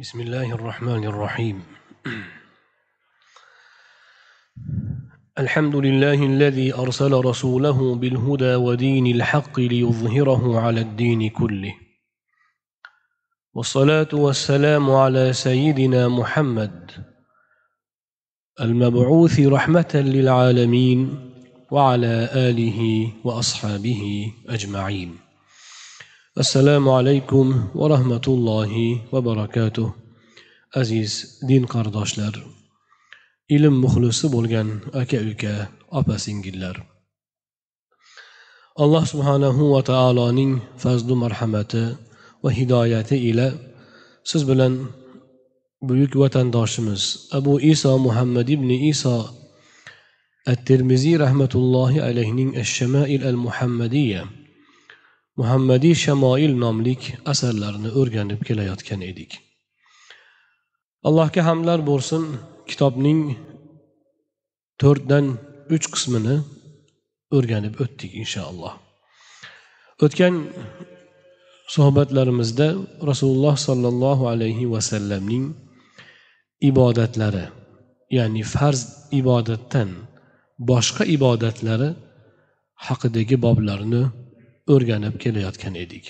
بسم الله الرحمن الرحيم. الحمد لله الذي أرسل رسوله بالهدى ودين الحق ليظهره على الدين كله. والصلاة والسلام على سيدنا محمد المبعوث رحمة للعالمين وعلى آله وأصحابه أجمعين. Assalomu alaykum va rahmatullohi va barakatuh. Aziz din qardoshlar ilm muxlisi bo'lgan aka uka opa singillar. Alloh subhanahu va taoloning fazlu marhamati va hidoyati ila siz bilan buyuk vatandoshimiz abu iso muhammad ibn iso at termiziy rahmatullohi alayhining ash shamail al muhammadiya muhammadiy shamoil nomlik asarlarini o'rganib kelayotgan edik. Allohga hamdlar bo'lsin kitobning to'rtdan uch qismini o'rganib o'tdik inshaalloh. O'tgan suhbatlarimizda rasululloh sollallohu alayhi vasallamning ibodatlari ya'ni farz ibodatdan boshqa ibodatlari haqidagi boblarni o'rganib kelayotgan edik.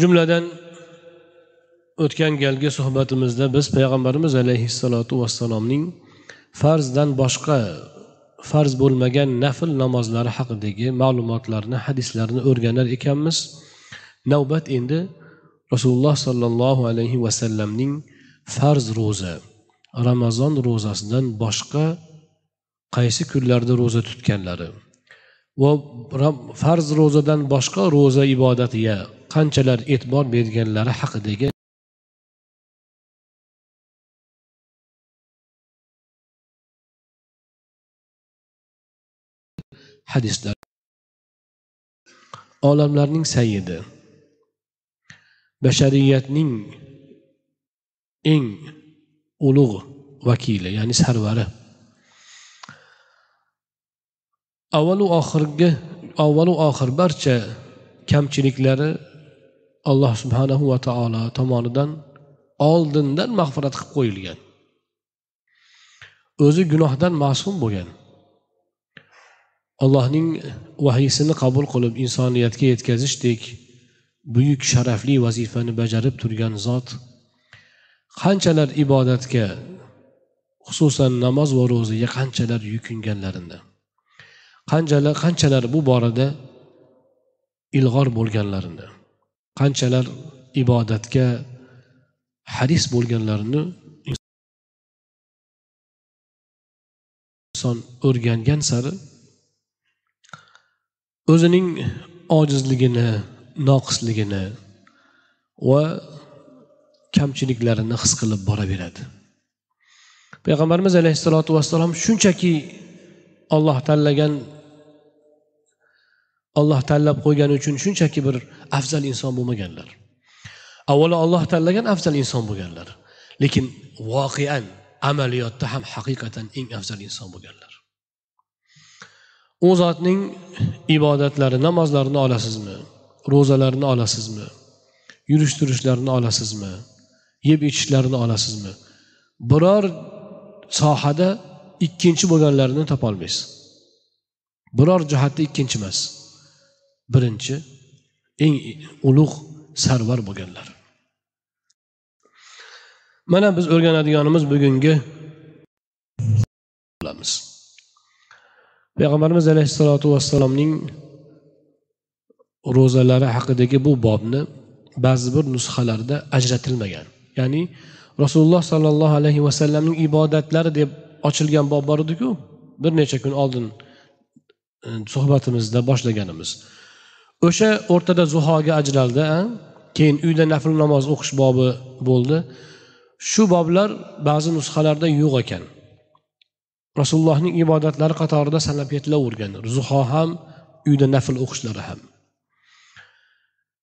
Jumladan o'tgan galgi suhbatimizda biz payg'ambarimiz alayhissalotu vassalomning farzdan boshqa farz bo'lmagan nafl namozlari haqidagi ma'lumotlarni hadislarni o'rganar ekanmiz. Navbat endi rasululloh sollallohu alayhi vasallamning farz ro'za ramazon ro'zasidan boshqa qaysi kunlarda ro'za tutganlari. Va farz ro'zadan boshqa ro'za ibodatiga qanchalar e'tibor berganlari haqidagi hadislar. Olamlarning sayyidi. Bashariyatning eng ulug' vakili ya'ni sarvari. Avvalu oxirgi avvalu oxir barcha kamchiliklari alloh subhanahu va taolo tomonidan oldindan mag'firat qilib qo'yilgan. O'zi gunohdan ma'sum bo'lgan. Allohning vahiysini qabul qilib insoniyatga yetkazishdek buyuk sharafli vazifani bajarib turgan zot qanchalar ibodatga xususan namoz va ro'zaga qanchalar yukinganlarini qanchalar qanchalar bu borada ilg'or bo'lganlarini qanchalar ibodatga haris bo'lganlarini inson o'rgangan sari o'zining ojizligini noqisligini va kamchiliklarini his qilib boraveradi. Payg'ambarimiz alayhissalotu vassalom shunchaki olloh tanlagan olloh tanlab qo'ygani uchun shunchaki bir afzal inson bo'lmaganlar. Avvalo olloh tanlagan afzal inson bo'lganlar lekin voqean amaliyotda ham haqiqatan eng afzal inson bo'lganlar. U zotning ibodatlari namozlarini olasizmi? Ro'zalarini olasizmi? Yurish turishlarini olasizmi? Yeb ichishlarini olasizmi? Biror sohada ikkinchi bo'lganlarini topolmaysiz. Biror jihatda ikkinchi emas. Birinchi eng ulug' sarvar bo'lganlar. Mana biz o'rganadiganimiz bugungi bo'lamiz. Payg'ambarimiz alayhissalotu vassalomning ro'zalari haqidagi bu bobni ba'zi bir nusxalarda ajratilmagan. Ya'ni rasululloh sollallohu alayhi vasallamning ibodatlari deb ochilgan bob bor ediku bir necha kun oldin e, suhbatimizda boshlaganimiz. O'sha o'rtada zuhoga ajraldi keyin uyda nafl namoz o'qish bobi bo'ldi. Shu boblar ba'zi nusxalarda yo'q ekan. Rasulullohning ibodatlari qatorida sanab yetilavergan zuho ham uyda nafl o'qishlari ham.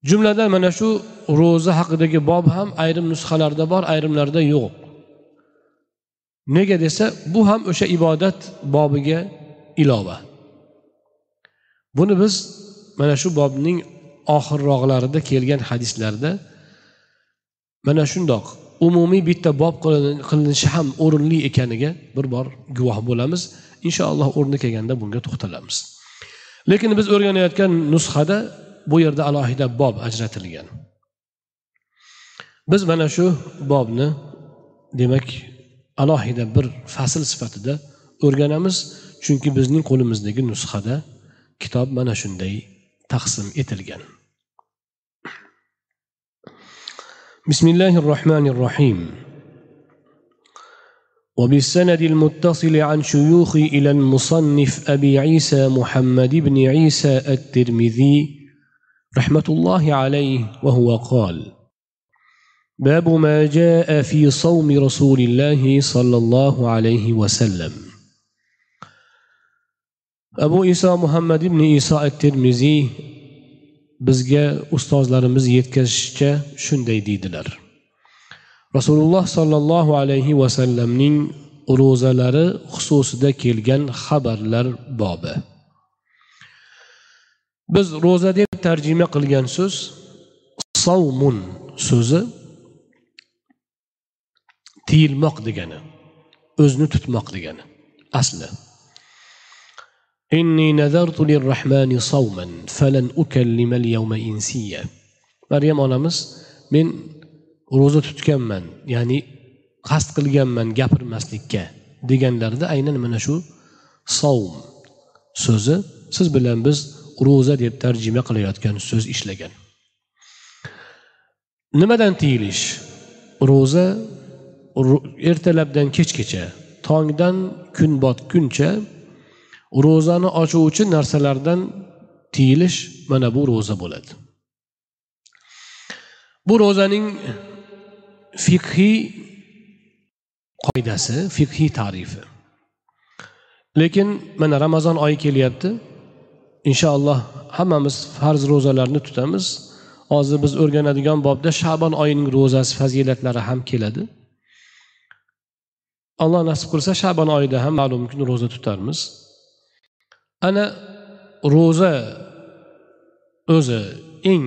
Jumladan mana shu ro'za haqidagi bob ham ayrim nusxalarda bor ayrimlarda yo'q. Nega desa bu ham o'sha ibodat bobiga ilova. Buni biz mana shu bobning oxirroqlarida kelgan hadislarda mana shundoq umumiy bitta bob qilinishi ham o'rinli ekaniga bir bor guvoh bo'lamiz. Inshaalloh o'rni kelganda bunga to'xtalamiz. Lekin biz o'rganayotgan nusxada bu yerda alohida bob ajratilgan. Biz mana shu bobni demak alohida bir fasl sifatida o'rganamiz chunki bizning qo'limizdagi nusxada kitob mana shunday taqsim etilgan الله الرحمن الرحيم وبالسند المتصل عن شيوخي إلى المصنف أبي عيسى محمد بن عيسى الترمذي رحمة الله عليه وهو قال باب ما جاء في صوم رسول الله صلى الله عليه وسلم abu iso muhammad ibn iso at termiziy bizga ustozlarimiz yetkazishicha shunday deydilar rasululloh sollallohu alayhi vasallamning ro'zalari xususida kelgan xabarlar bobi biz ro'za deb tarjima qilgan so'z savmun so'zi tiyilmoq degani o'zini tutmoq degani asli إني نذرت للرحمن صوما فلن أكلم اليوم إنسيا مريم onamiz men ro'za tutganman ya'ni qasd qilganman gapirmaslikka deganlarida aynan mana shu savm so'zi siz bilan biz ro'za deb tarjima qilayotgan so'z ishlagan nimadan tiyilish ro'za ertalabdan kechgacha tongdan kun botguncha ro'zani ochuvchi narsalardan tiyilish mana bu ro'za bo'ladi. Bu ro'zaning fiqhiy qoidasi fiqhiy tarifi. Lekin mana ramazon oyi kelyapti. Inshaalloh hammamiz farz ro'zalarni tutamiz. Hozir biz o'rganadigan bobda shabon oyining ro'zasi fazilatlari ham keladi. Alloh nasib qilsa shabon oyida ham ma'lum kun ro'za tutarmiz. Ana ro'za o'zi eng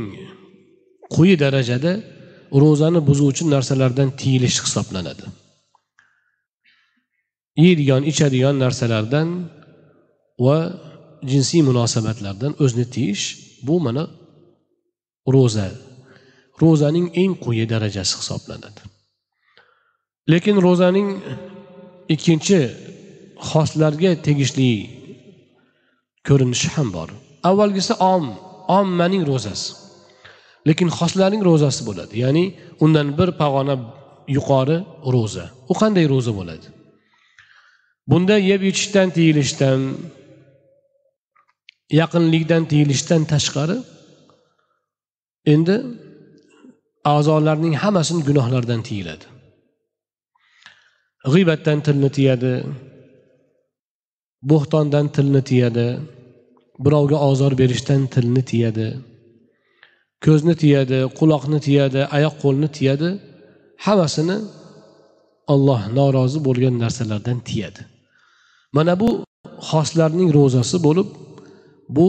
quyi darajada ro'zani buzuvchi narsalardan tiyilish hisoblanadi. Yeydigan ichadigan narsalardan va jinsiy munosabatlardan o'zini tiyish bu mana ro'za. Ro'zaning eng quyi darajasi hisoblanadi. Lekin ro'zaning ikkinchi xoslarga tegishli ko'rinishi ham bor. Avvalgisi om. Ommaning ro'zasi. Lekin xoslarning ro'zasi bo'ladi. Ya'ni undan bir pog'ona yuqori ro'za. U qanday ro'za bo'ladi? Bunda yeb ichishdan tiyilishdan yaqinlikdan tiyilishdan tashqari endi a'zolarning hammasini gunohlardan tiyiladi. G'iybatdan tilni tiyadi bo'xtondan tilni tiyadi birovga ozor berishdan tilni tiyadi ko'zni tiyadi quloqni tiyadi oyoq qo'lni tiyadi hammasini olloh norozi bo'lgan narsalardan tiyadi. Mana bu xoslarning ro'zasi bo'lib bu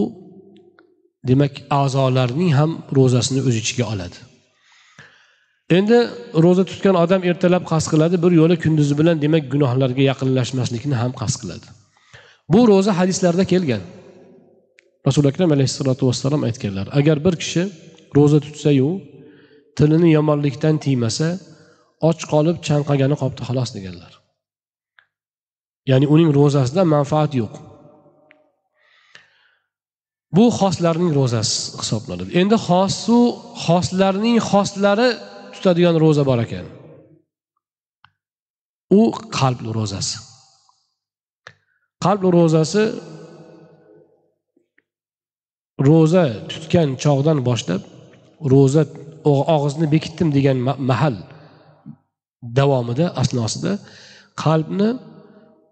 demak a'zolarning ham ro'zasini o'z ichiga oladi. Endi ro'za tutgan odam ertalab qasd qiladi bir yo'la kunduzi bilan demak gunohlarga yaqinlashmaslikni ham qasd qiladi. Bu ro'za hadislarda kelgan. Rasuli akram alayhissalotu vassalom aytganlar agar bir kishi ro'za tutsayu tilini yomonlikdan tiymasa och qolib chanqagani qolibdi xolos deganlar. Ya'ni uning ro'zasida manfaat yo'q. Bu xoslarning ro'zasi hisoblanadi. Endi xosu xoslarning xoslari tutadigan ro'za bor ekan. U qalb ro'zasi. Qalb ro'zasi ro'za tutgan chog'dan boshlab ro'za og'izni bekitdim degan mahal davomida asnosida qalbni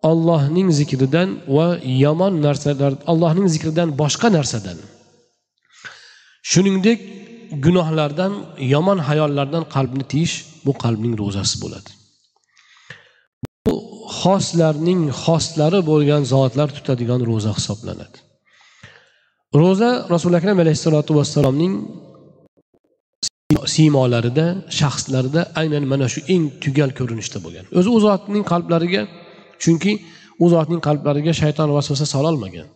ollohning zikridan va yomon narsalar allohning zikridan boshqa narsadan. Shuningdek gunohlardan yomon hayollardan qalbni tiyish bu qalbning ro'zasi bo'ladi. Bu xoslarning xoslari bo'lgan zotlar tutadigan ro'za hisoblanadi. Ro'za rasuli akram alayhissalotu vassalomning siymolarida shaxslarida aynan mana shu eng tugal ko'rinishda bo'lgan. O'zi u zotning qalblariga chunki u zotning qalblariga shayton vasvasa sololmagan.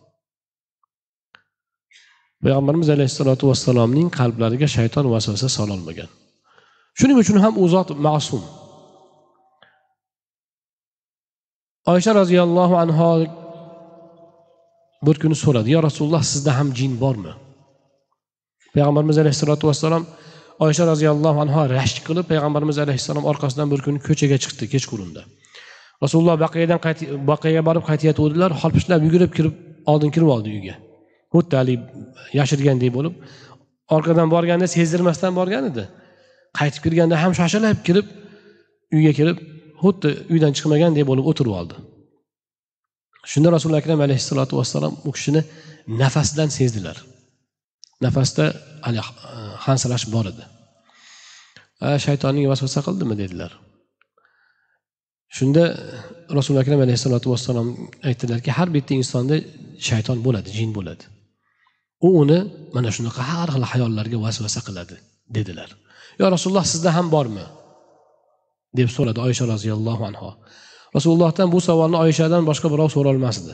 Payg'ambarimiz alayhissalotu vassalomning qalblariga shayton vasvasa sololmagan. Shuning uchun ham u zot ma'sum. Oysha roziyallohu anho bir kuni so'radi yo rasululloh sizda ham jin bormi? Payg'ambarimiz alayhissalotu vassalom oysha roziyallohu anhu rashk qilib payg'ambarimiz alayhissalom orqasidan bir kuni ko'chaga chiqdi kechqurunda. Rasululloh baqiyadan baqiyaga borib qaytayotgandilar holpichlab yugurib kirib oldin kirib oldi uyga. Xuddi haligi yashirgandek bo'lib orqadan borganda sezdirmasdan borgan edi. Qaytib kirganda ham shoshilib kirib uyga kirib xuddi uydan chiqmagandek bo'lib o'tirib oldi. Shunda rasuli akram alayhissalotu vassalom u kishini nafasidan sezdilar. Nafasda hali e, hansirash bor edi. Shaytonning vasvasa qildimi dedilar. Shunda rasuli akram alayhissalotu vassalom aytdilarki har bitta insonda shayton bo'ladi jin bo'ladi. U uni mana shunaqa har xil hayollarga vasvasa qiladi dedilar. Yo rasululloh sizda ham bormi? deb so'radi oysha roziyallohu anhu rasulullohdan bu savolni oyshadan boshqa birov so'rolmasdi.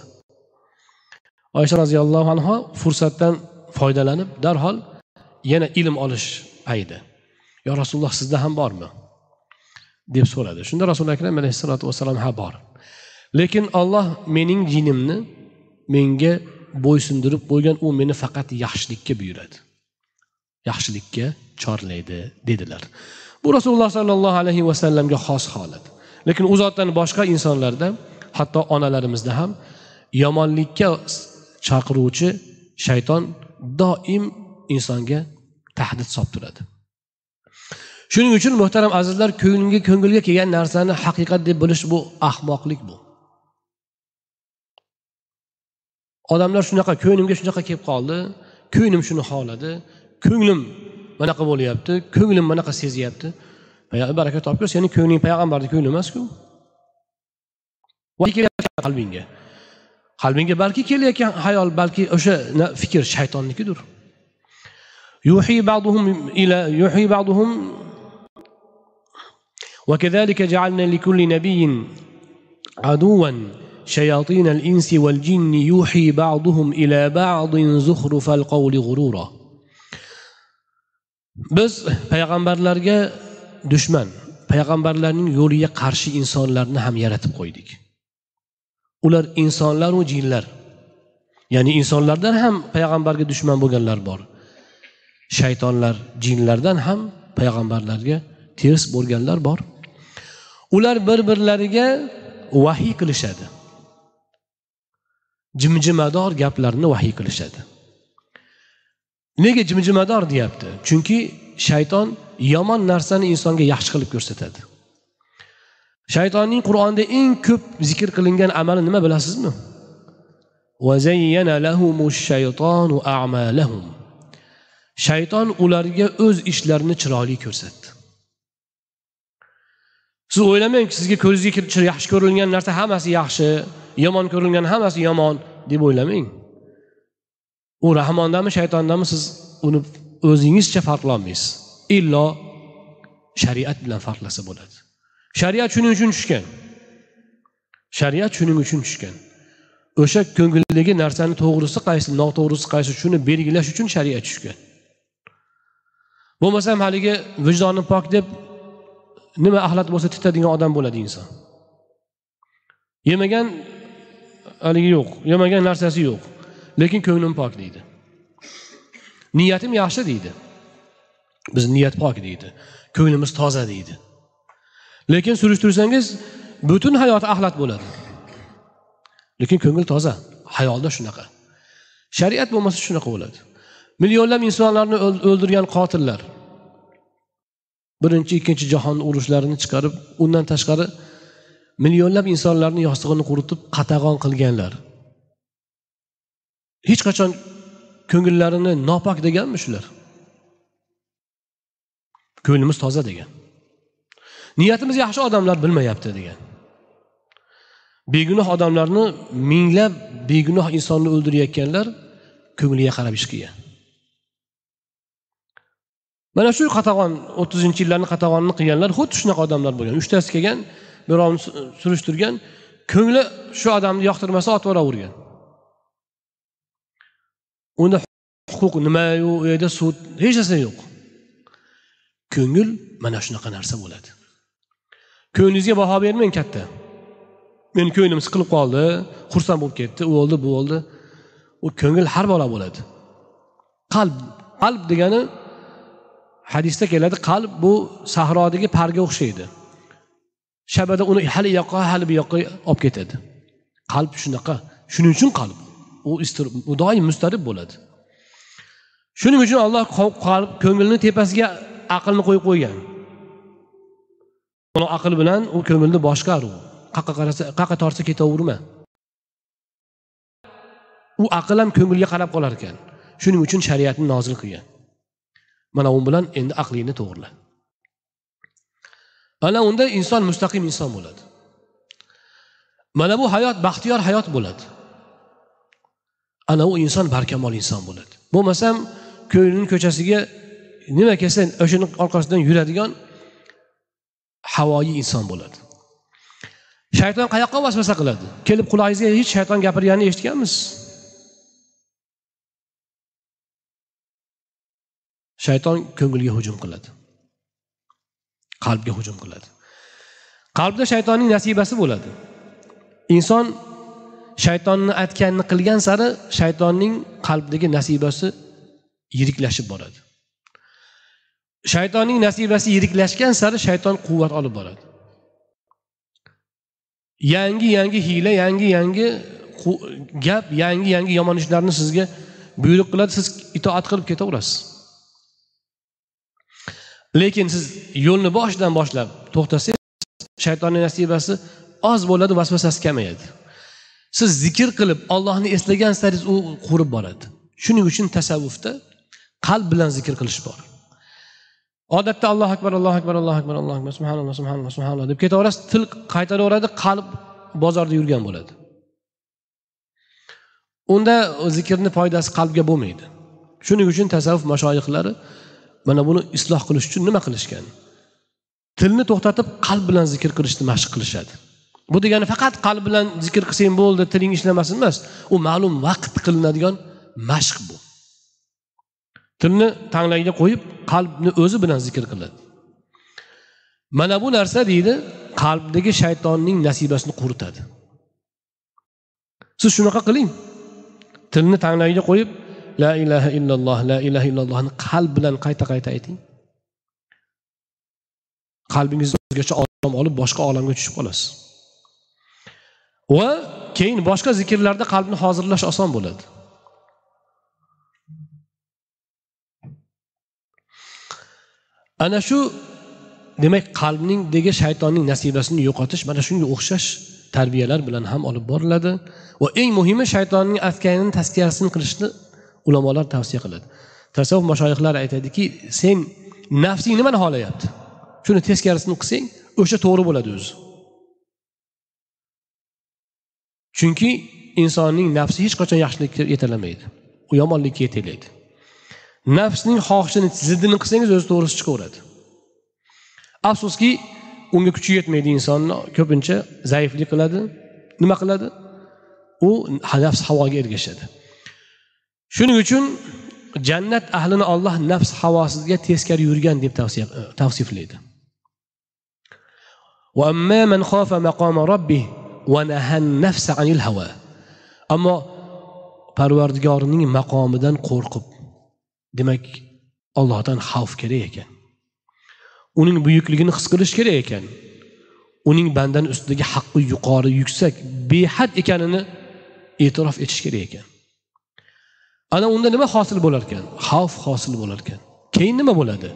Oysha roziyallohu anhu fursatdan foydalanib darhol yana ilm olish payida yo rasululloh sizda ham bormi? deb so'radi. Shunda rasuli akram alayhissalotu vassalom ha bor. Lekin olloh mening jinimni menga bo'ysundirib qo'ygan u meni faqat yaxshilikka buyuradi. Yaxshilikka chorlaydi dedilar. Bu rasululloh sollallohu alayhi vasallamga xos holat. Lekin u zotdan boshqa insonlarda hatto onalarimizda ham yomonlikka chaqiruvchi shayton doim insonga tahdid solib turadi. Shuning uchun muhtaram azizlar ko'nglimga ko'ngilga kelgan narsani haqiqat deb bilish bu ahmoqlik bu. odamlar shunaqa ko'nglimga shunaqa kelib qoldi ko'nglim shuni xohladi ko'nglim bunaqa bo'lyapti ko'nglim bunaqa sezyapti baraka topgur seni ko'ngling payg'ambarni ko'ngli emasku qalbingga qalbingga balki kelayotgan hayol balki o'sha fikr shaytonnikidir yuhi ba'duhum ila yuhi ba'duhum وكذلك جعلنا لكل نبي عدوا شياطين الإنس والجن يوحي بعضهم إلى بعض زخرف القول غرورا biz payg'ambarlarga dushman payg'ambarlarning yo'liga qarshi insonlarni ham yaratib qo'ydik ular insonlaru jinlar ya'ni insonlardan ham payg'ambarga dushman bo'lganlar bor shaytonlar jinlardan ham payg'ambarlarga ters bo'lganlar bor ular bir birlariga vahiy qilishadi Jimjimador gaplarni vahiy qilishadi. Nega jimjimador deyapti? Chunki shayton yomon narsani insonga yaxshi qilib ko'rsatadi. Shaytonning qur'onda eng ko'p zikr qilingan amali nima bilasizmi? Shayton ularga o'z ishlarini chiroyli ko'rsatdi. Siz o'ylamang sizga ko'zingizga yaxshi ko'rilgan narsa hammasi yaxshi. Yomon ko'ringan hammasi yomon deb o'ylamang. U rahmondami shaytondami siz uni o'zingizcha farqlolmaysiz. Illo shariat bilan farqlasa bo'ladi. Shariat shuning uchun tushgan. Shariat shuning uchun tushgan. O'sha ko'ngildagi narsani to'g'risi qaysi noto'g'risi qaysi shuni belgilash uchun shariat tushgan. Bo'lmasam haligi vijdoni pok deb nima axlat bo'lsa titadigan odam bo'ladi inson. Yemagan haligi yo'q yemagan narsasi yo'q. Lekin ko'nglim pok deydi. Niyatim yaxshi deydi. Biz niyat pok deydi. Ko'nglimiz toza deydi. Lekin surishtirsangiz butun hayoti axlat bo'ladi. Lekin ko'ngil toza. Hayolda shunaqa. Shariat bo'lmasa shunaqa bo'ladi. Millionlab insonlarni o'ldirgan qotillar. Birinchi ikkinchi jahon urushlarini chiqarib undan tashqari millionlab insonlarni yostig'ini quritib qatag'on qilganlar. Hech qachon ko'ngillarini nopok deganmi shular? Ko'nglimiz toza degan. Niyatimiz yaxshi odamlar bilmayapti degan. Begunoh odamlarni minglab begunoh insonni o'ldirayotganlar ko'ngliga qarab ish qilgan. Mana shu qatag'on o'ttizinchi yillarni qatag'onini qilganlar xuddi shunaqa odamlar bo'lgan. Uchtasi kelgan birovni surishtirgan ko'ngli shu odamni yoqtirmasa otib yuboravergan unda huquq nimayu u yerda sud hech narsa yo'q. Ko'ngil mana shunaqa narsa bo'ladi. Ko'nglingizga baho bermang katta. Meni ko'nglim siqilib qoldi xursand bo'lib ketdi u bo'ldi bu bo'ldi. U ko'ngil har bola bo'ladi. Qalb qalb degani hadisda keladi qalb bu sahrodagi parga o'xshaydi. Shabada uni hali yoqqa hali bu yoqqa olib ketadi. Qalb shunaqa. Shuning uchun qalb. U u doim mustarib bo'ladi. Shuning uchun alloh qalb ko'ngilni tepasiga aqlni qo'yib qo'ygan. Uni aql bilan u ko'ngilni boshqar u qayerqa qarasa qayerqa tortsa ketaverma. U aql ham ko'ngilga qarab qolar ekan. Shuning uchun shariatni nozil qilgan. Mana u bilan endi aqlingni to'g'rila ana unda inson mustaqim inson bo'ladi. Mana bu hayot baxtiyor hayot bo'ladi. Ana u inson barkamol inson bo'ladi. Bo'lmasam ko'nglini ko'chasiga nima kelsa o'shani orqasidan yuradigan havoyi inson bo'ladi. Shayton qayoqqa vasvasa qiladi? Kelib qulog'ingizga hech shayton gapirganini eshitganmiz. Shayton ko'ngilga hujum qiladi. Qalbga hujum qiladi. Qalbda shaytonning nasibasi bo'ladi. Inson shaytonni aytganini qilgan sari shaytonning qalbdagi nasibasi yiriklashib boradi. Shaytonning nasibasi yiriklashgan sari shayton quvvat olib boradi. Yangi yangi hiyla yangi yangi gap yangi yangi yomon ishlarni sizga buyruq qiladi. Siz itoat qilib ketaverasiz. Lekin siz yo'lni boshidan boshlab to'xtasangiz shaytonning nasibasi oz bo'ladi vasvasasi kamayadi. Siz zikr qilib ollohni eslagan saringiz u qurib boradi. Shuning uchun tasavvufda qalb bilan zikr qilish bor. Odatda allohu akbar allohu akbar allohu akbar allohu akbar subhanalloh subhanalloh subhanalloh deb ketaverasiz til qaytaraveradi qalb bozorda yurgan bo'ladi. Unda zikrni foydasi qalbga bo'lmaydi. Shuning uchun tasavvuf mashoyihlari mana buni isloh qilish uchun nima qilishgan? Tilni to'xtatib qalb bilan zikr qilishni mashq qilishadi. Bu degani faqat qalb bilan zikr qilsang bo'ldi tiling ishlamasin emas u ma'lum vaqt qilinadigan mashq bu. Tilni tanglayga qo'yib qalbni o'zi bilan zikr qiladi. Mana bu narsa deydi qalbdagi shaytonning nasibasini quritadi. Siz shunaqa qiling. Tilni tanglagiga qo'yib la ilaha illalloh la ilaha illallohni qalb bilan qayta qayta ayting. Qalbingizni o'zgacha olam olib boshqa olamga tushib qolasiz. Va keyin boshqa zikrlarda qalbni hozirlash oson bo'ladi. Ana shu demak qalbningdagi shaytonning nasibasini yo'qotish mana shunga o'xshash tarbiyalar bilan ham olib boriladi. Va eng muhimi shaytonning atkanini taskiyasini qilishni ulamolar tavsiya qiladi. Tasavvuf mashoyihlari aytadiki sen nafsing nimani xohlayapti? Shuni teskarisini qilsang o'sha to'g'ri bo'ladi o'zi. Chunki insonning nafsi hech qachon yaxshilikka yetalamaydi. U yomonlikka yetaklaydi nafsning xohishini ziddini qilsangiz o'zi to'g'risi chiqaveradi. Afsuski unga kuchi yetmaydi insonni ko'pincha zaiflik qiladi. Nima qiladi? U nafs havoga ergashadi. Shuning uchun jannat ahlini olloh nafs havosiga teskari yurgan deb e, tavsiflaydi. Ammo parvardigorning maqomidan qo'rqib demak ollohdan xavf kerak ekan. Uning buyukligini his qilish kerak ekan. Uning bandani ustidagi haqqi yuqori yuksak behad ekanini e'tirof etish kerak ekan. Ana unda nima hosil bo'lar ekan xavf hosil bo'lar ekan keyin nima bo'ladi?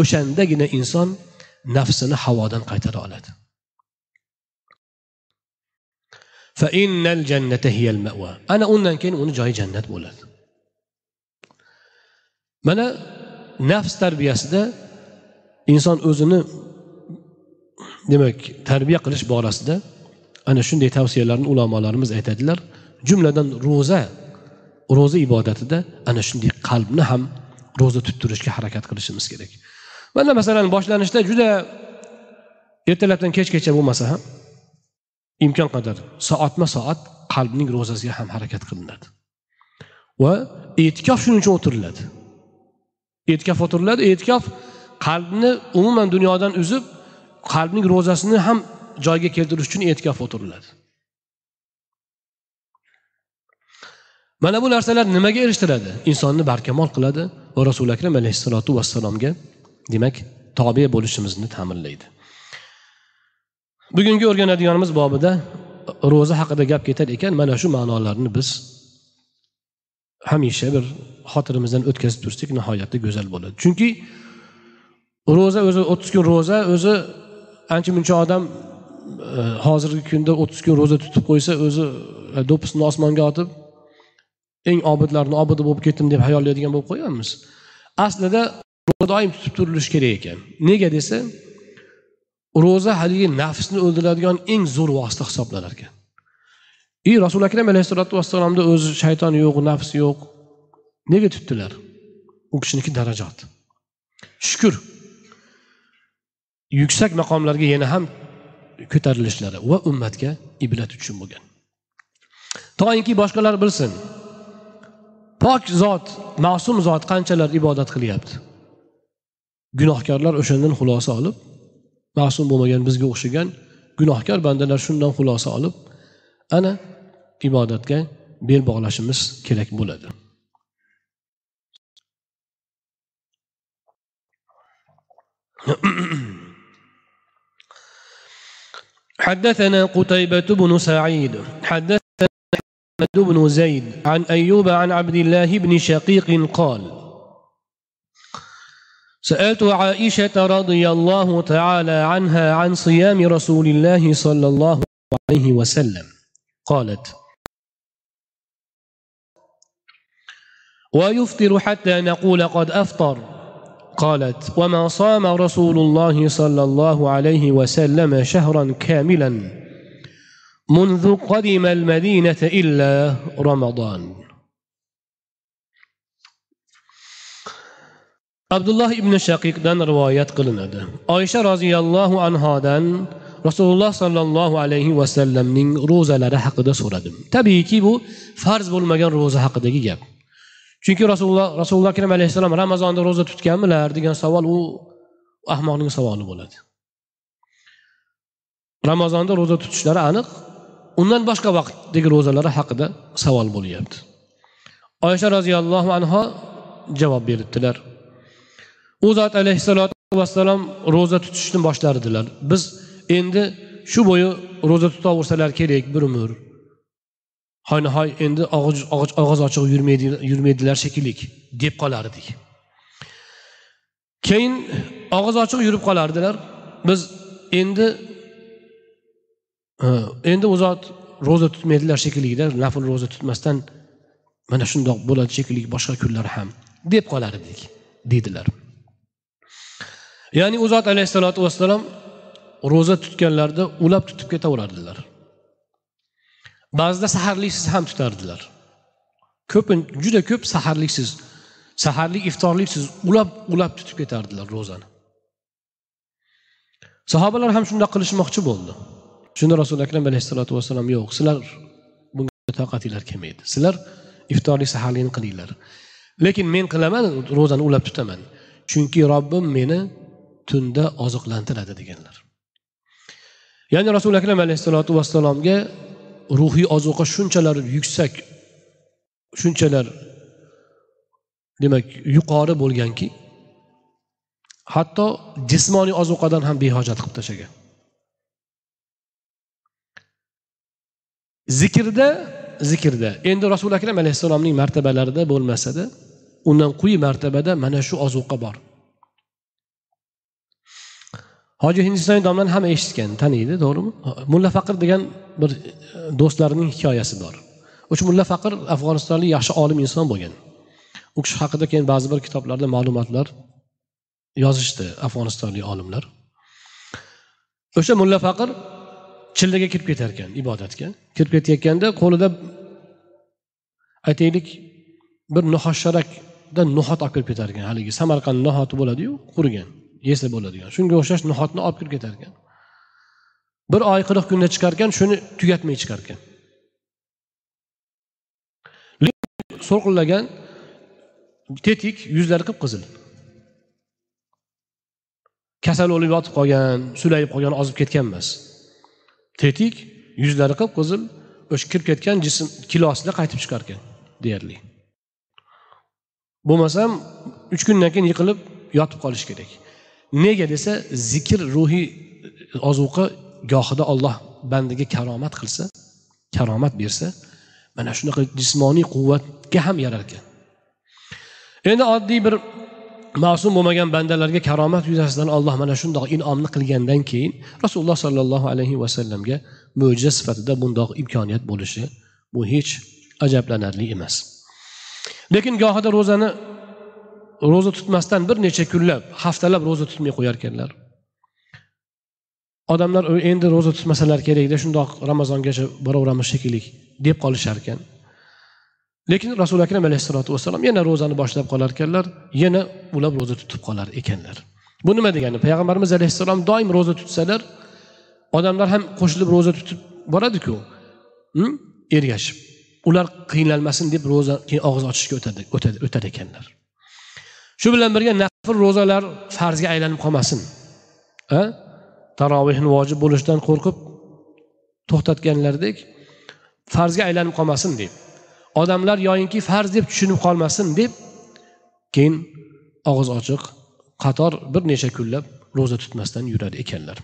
O'shandagina inson nafsini havodan qaytara oladi. Ana undan keyin uni joyi jannat bo'ladi. Mana nafs tarbiyasida inson o'zini demak tarbiya qilish borasida ana shunday tavsiyalarni ulamolarimiz aytadilar. Jumladan ro'za ro'za ibodatida ana shunday qalbni ham ro'za tuttirishga harakat qilishimiz kerak. Mana masalan boshlanishda juda ertalabdan kechgacha bo'lmasa ham imkon qadar soatma soat qalbning ro'zasiga ham harakat qilinadi. Va e'tikof shuning uchun o'tiriladi. E'tikof o'tiriladi e'tikof qalbni umuman dunyodan uzib qalbning ro'zasini ham joyiga keltirish uchun e'tikof o'tiriladi. Mana bu narsalar nimaga erishtiradi? Insonni barkamol qiladi va rasuli akram alayhissalotu vassalomga demak tobe bo'lishimizni ta'minlaydi. Bugungi o'rganadiganimiz bobida ro'za haqida gap ketar ekan mana shu ma'nolarni biz hamisha bir xotirimizdan o'tkazib tursak nihoyatda go'zal bo'ladi. Chunki ro'za o'zi o'ttiz kun ro'za o'zi ancha muncha odam e, hozirgi kunda o'ttiz kun ro'za tutib qo'ysa o'zi e, do'ppisini osmonga otib eng obidlarni obidi bo'lib ketdim deb hayollaydigan bo'lib qo'yganmiz. Aslida ro'za doim tutib turilishi kerak ekan. Nega desa ro'za haligi nafsni o'ldiradigan eng zo'r vosita hisoblanar ekan. И rasuli akram alayhissalotu vassalomni o'zi shayton yo'q nafs yo'q. Nega tutdilar? U kishiniki darajot shukur. Yuksak maqomlarga yana ham ko'tarilishlari va ummatga ibrat uchun bo'lgan. Toinki boshqalar bilsin pok zot ma'sum zot qanchalar ibodat qilyapti gunohkorlar o'shandan xulosa olib ma'sum bo'lmagan bizga o'xshagan gunohkor bandalar shundan xulosa olib ana ibodatga bel bog'lashimiz kerak bo'ladi حدثنا قتيبة بن سعيد حدثنا أحمد بن زيد عن أيوب عن عبد الله بن شقيق قال سألت عائشة رضي الله تعالى عنها عن صيام رسول الله صلى الله عليه وسلم. قالت ويفطر حتى نقول قد أفطر. قالت وما صام رسول الله صلى الله عليه وسلم شهرا كاملا. منذ قدم المدينة إلا رمضان abdulloh ibn shaqiqdan rivoyat qilinadi oysha roziyallohu anhodan rasululloh sollallohu alayhi vasallamning ro'zalari haqida so'radim tabiiyki bu farz bo'lmagan ro'za haqidagi gap chunki rasululloh rasululloh akram alayhissalom ramazonda ro'za tutganmilar degan savol u ahmoqning savoli bo'ladi ramazonda ro'za tutishlari aniq undan boshqa vaqtdagi ro'zalari haqida savol bo'lyapti. Oysha roziyallohu anho javob beribdilar. U zot alayhissalotu vassalom ro'za tutishni boshlardilar biz endi shu bo'yi ro'za tutaversalar kerak bir umr. Hoynahoy endi og'iz ochiq yurmaydilar shekilli deb qolardik. Keyin og'iz ochiq yurib qolardilar. Biz endi Э, endi u zot ro'za tutmaydilar shekillida nafl ro'za tutmasdan mana shundoq bo'ladi shekilli boshqa kunlar ham deb qolar edik deydilar. Ya'ni u zot alayhissalotu vassalom ro'za tutganlarida ulab tutib ketaverardilar. Ba'zida saharliksiz ham tutardilar. Ko'p juda ko'p saharliksiz saharlik iftorliksiz ulab ulab tutib ketardilar ro'zani. Sahobalar ham shundoq qilishmoqchi bo'ldi. Shunda rasuli akram alayhissalotu vassalom yo'q sizlar bunga toqatinglar kelmaydi sizlar iftorlik saharlikni qilinglar. Lekin men qilaman ro'zani ulab tutaman. Chunki robbim meni tunda oziqlantiradi deganlar. Ya'ni rasuli akram alayhissalotu vassalomga ruhiy ozuqa shunchalar yuksak shunchalar demak yuqori bo'lganki hatto jismoniy ozuqadan ham behojat qilib tashlagan. Zikrda zikrda. Endi rasuli akram alayhissalomning martabalarida bo'lmasada undan quyi martabada mana shu ozuqa bor. Hoji hindiston domlani hamma eshitgan taniydi to'g'rimi? Mulla faqir degan bir e, do'stlarining hikoyasi bor. O'sha mulla faqir afg'onistonlik yaxshi olim inson bo'lgan. U kishi haqida keyin ba'zi bir kitoblarda ma'lumotlar yozishdi afg'onistonlik olimlar. O'sha mulla faqir chillaga kirib ketar ekan ibodatga. Kirib ketayotganda qo'lida aytaylik bir nihossharak nohotdan olib kirib ketar ekan haligi samarqand nohoti bo'ladiyu qurigan yesa bo'ladigan. Shunga o'xshash nohotni olib kirib ketar ekan bir oy qirq kunda chiqar ekan shuni tugatmay chiqar ekan so'lqillagan tetik yuzlari qip qizil kasal bo'lib yotib qolgan sulayib qolgan ozib ketgan emas tetik yuzlari qip qizil o'sha kirib ketgan jism kilosida qaytib chiqar ekan deyarli. Bo'lmasam uch kundan keyin yiqilib yotib qolish kerak. Nega desa zikr ruhiy e, ozuqa gohida olloh bandaga karomat qilsa karomat bersa mana shunaqa jismoniy quvvatga ham yarar ekan endi oddiy bir ma'sum bo'lmagan bandalarga karomat yuzasidan alloh mana shundoq inomni qilgandan keyin rasululloh sollallohu alayhi vasallamga mo'jiza sifatida bundoq imkoniyat bo'lishi bu hech ajablanarli emas. Lekin gohida ro'zani ro'za tutmasdan bir necha kunlab haftalab ro'za tutmay qo'yar ekanlar. Odamlar endi ro'za tutmasalar kerakda shundoq ramazongacha boraveramiz shekilli deb qolishar ekan lekin rasuli akram alayhissalotu vassalom yana ro'zani boshlab qolar ekanlar yana ular ro'za tutib qolar ekanlar. Bu nima degani? Payg'ambarimiz alayhissalom doim ro'za tutsalar odamlar ham qo'shilib ro'za tutib boradiku hm? ergashib. Ular qiynalmasin deb ro'za keyin og'iz ochishga o'tadi o'tar ekanlar. Shu bilan birga nafl ro'zalar farzga aylanib qolmasin. Tarovehni vojib bo'lishidan qo'rqib to'xtatganlaridek farzga aylanib qolmasin deb. Odamlar yoyinki farz deb tushunib qolmasin deb keyin og'iz ochiq qator bir necha kunlab ro'za tutmasdan yurar ekanlar.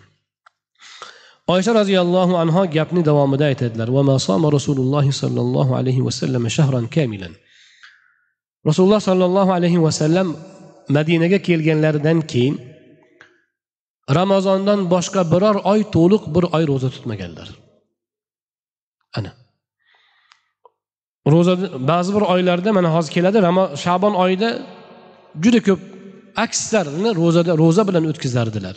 Oysha roziyallohu anhu gapni davomida aytadilar. Rasululloh sollallohu alayhi vasallam shahran kamilan. Rasululloh sollallohu alayhi vasallam madinaga kelganlaridan keyin ramazondan boshqa biror oy to'liq bir oy ro'za tutmaganlar. Ro'za ba'zi bir oylarda mana hozir keladi shabon oyida juda ko'p aksarini ro'zada ro'za bilan o'tkazardilar.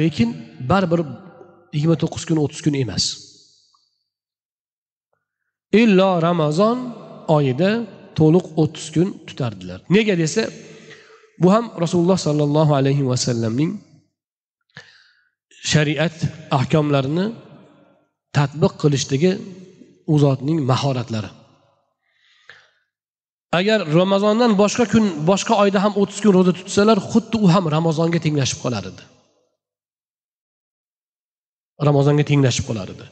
Lekin baribir yigirma to'qqiz kun o'ttiz kun emas. Illo ramazon oyida to'liq o'ttiz kun tutardilar. Nega desa bu ham rasululloh sollallohu alayhi vasallamning shariat ahkomlarini tadbiq qilishdagi u zotning mahoratlari. Agar ramazondan boshqa kun boshqa oyda ham o'ttiz kun ro'za tutsalar xuddi u ham ramazonga tenglashib qolar edi. Ramazonga tenglashib qolar edi.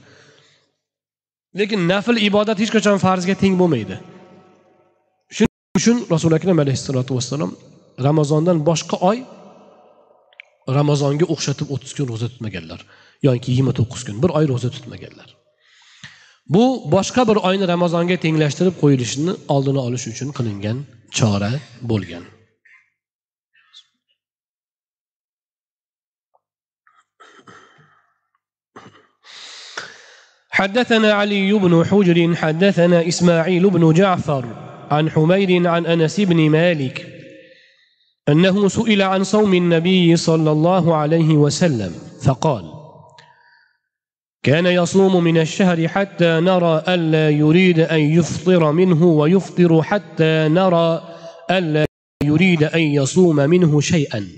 Lekin nafl ibodat hech qachon farzga teng bo'lmaydi. Shuning uchun rasuli akram alayhissalotu vassalom ramazondan boshqa oy ramazonga o'xshatib o'ttiz kun ro'za tutmaganlar. Yoki yigirma to'qqiz kun bir oy ro'za tutmaganlar. Bu boshqa bir oyni ramazonga tenglashtirib qo'yilishini oldini olish uchun qilingan chora bo'lgan. حدثنا علي بن حجر حدثنا إسماعيل بن جعفر عن حمير عن أنس بن مالك أنه سئل عن صوم النبي صلى الله عليه وسلم فقال كان يصوم من الشهر حتى نرى ألا يريد أن يفطر منه ويفطر حتى نرى ألا يريد أن يصوم منه شيئا.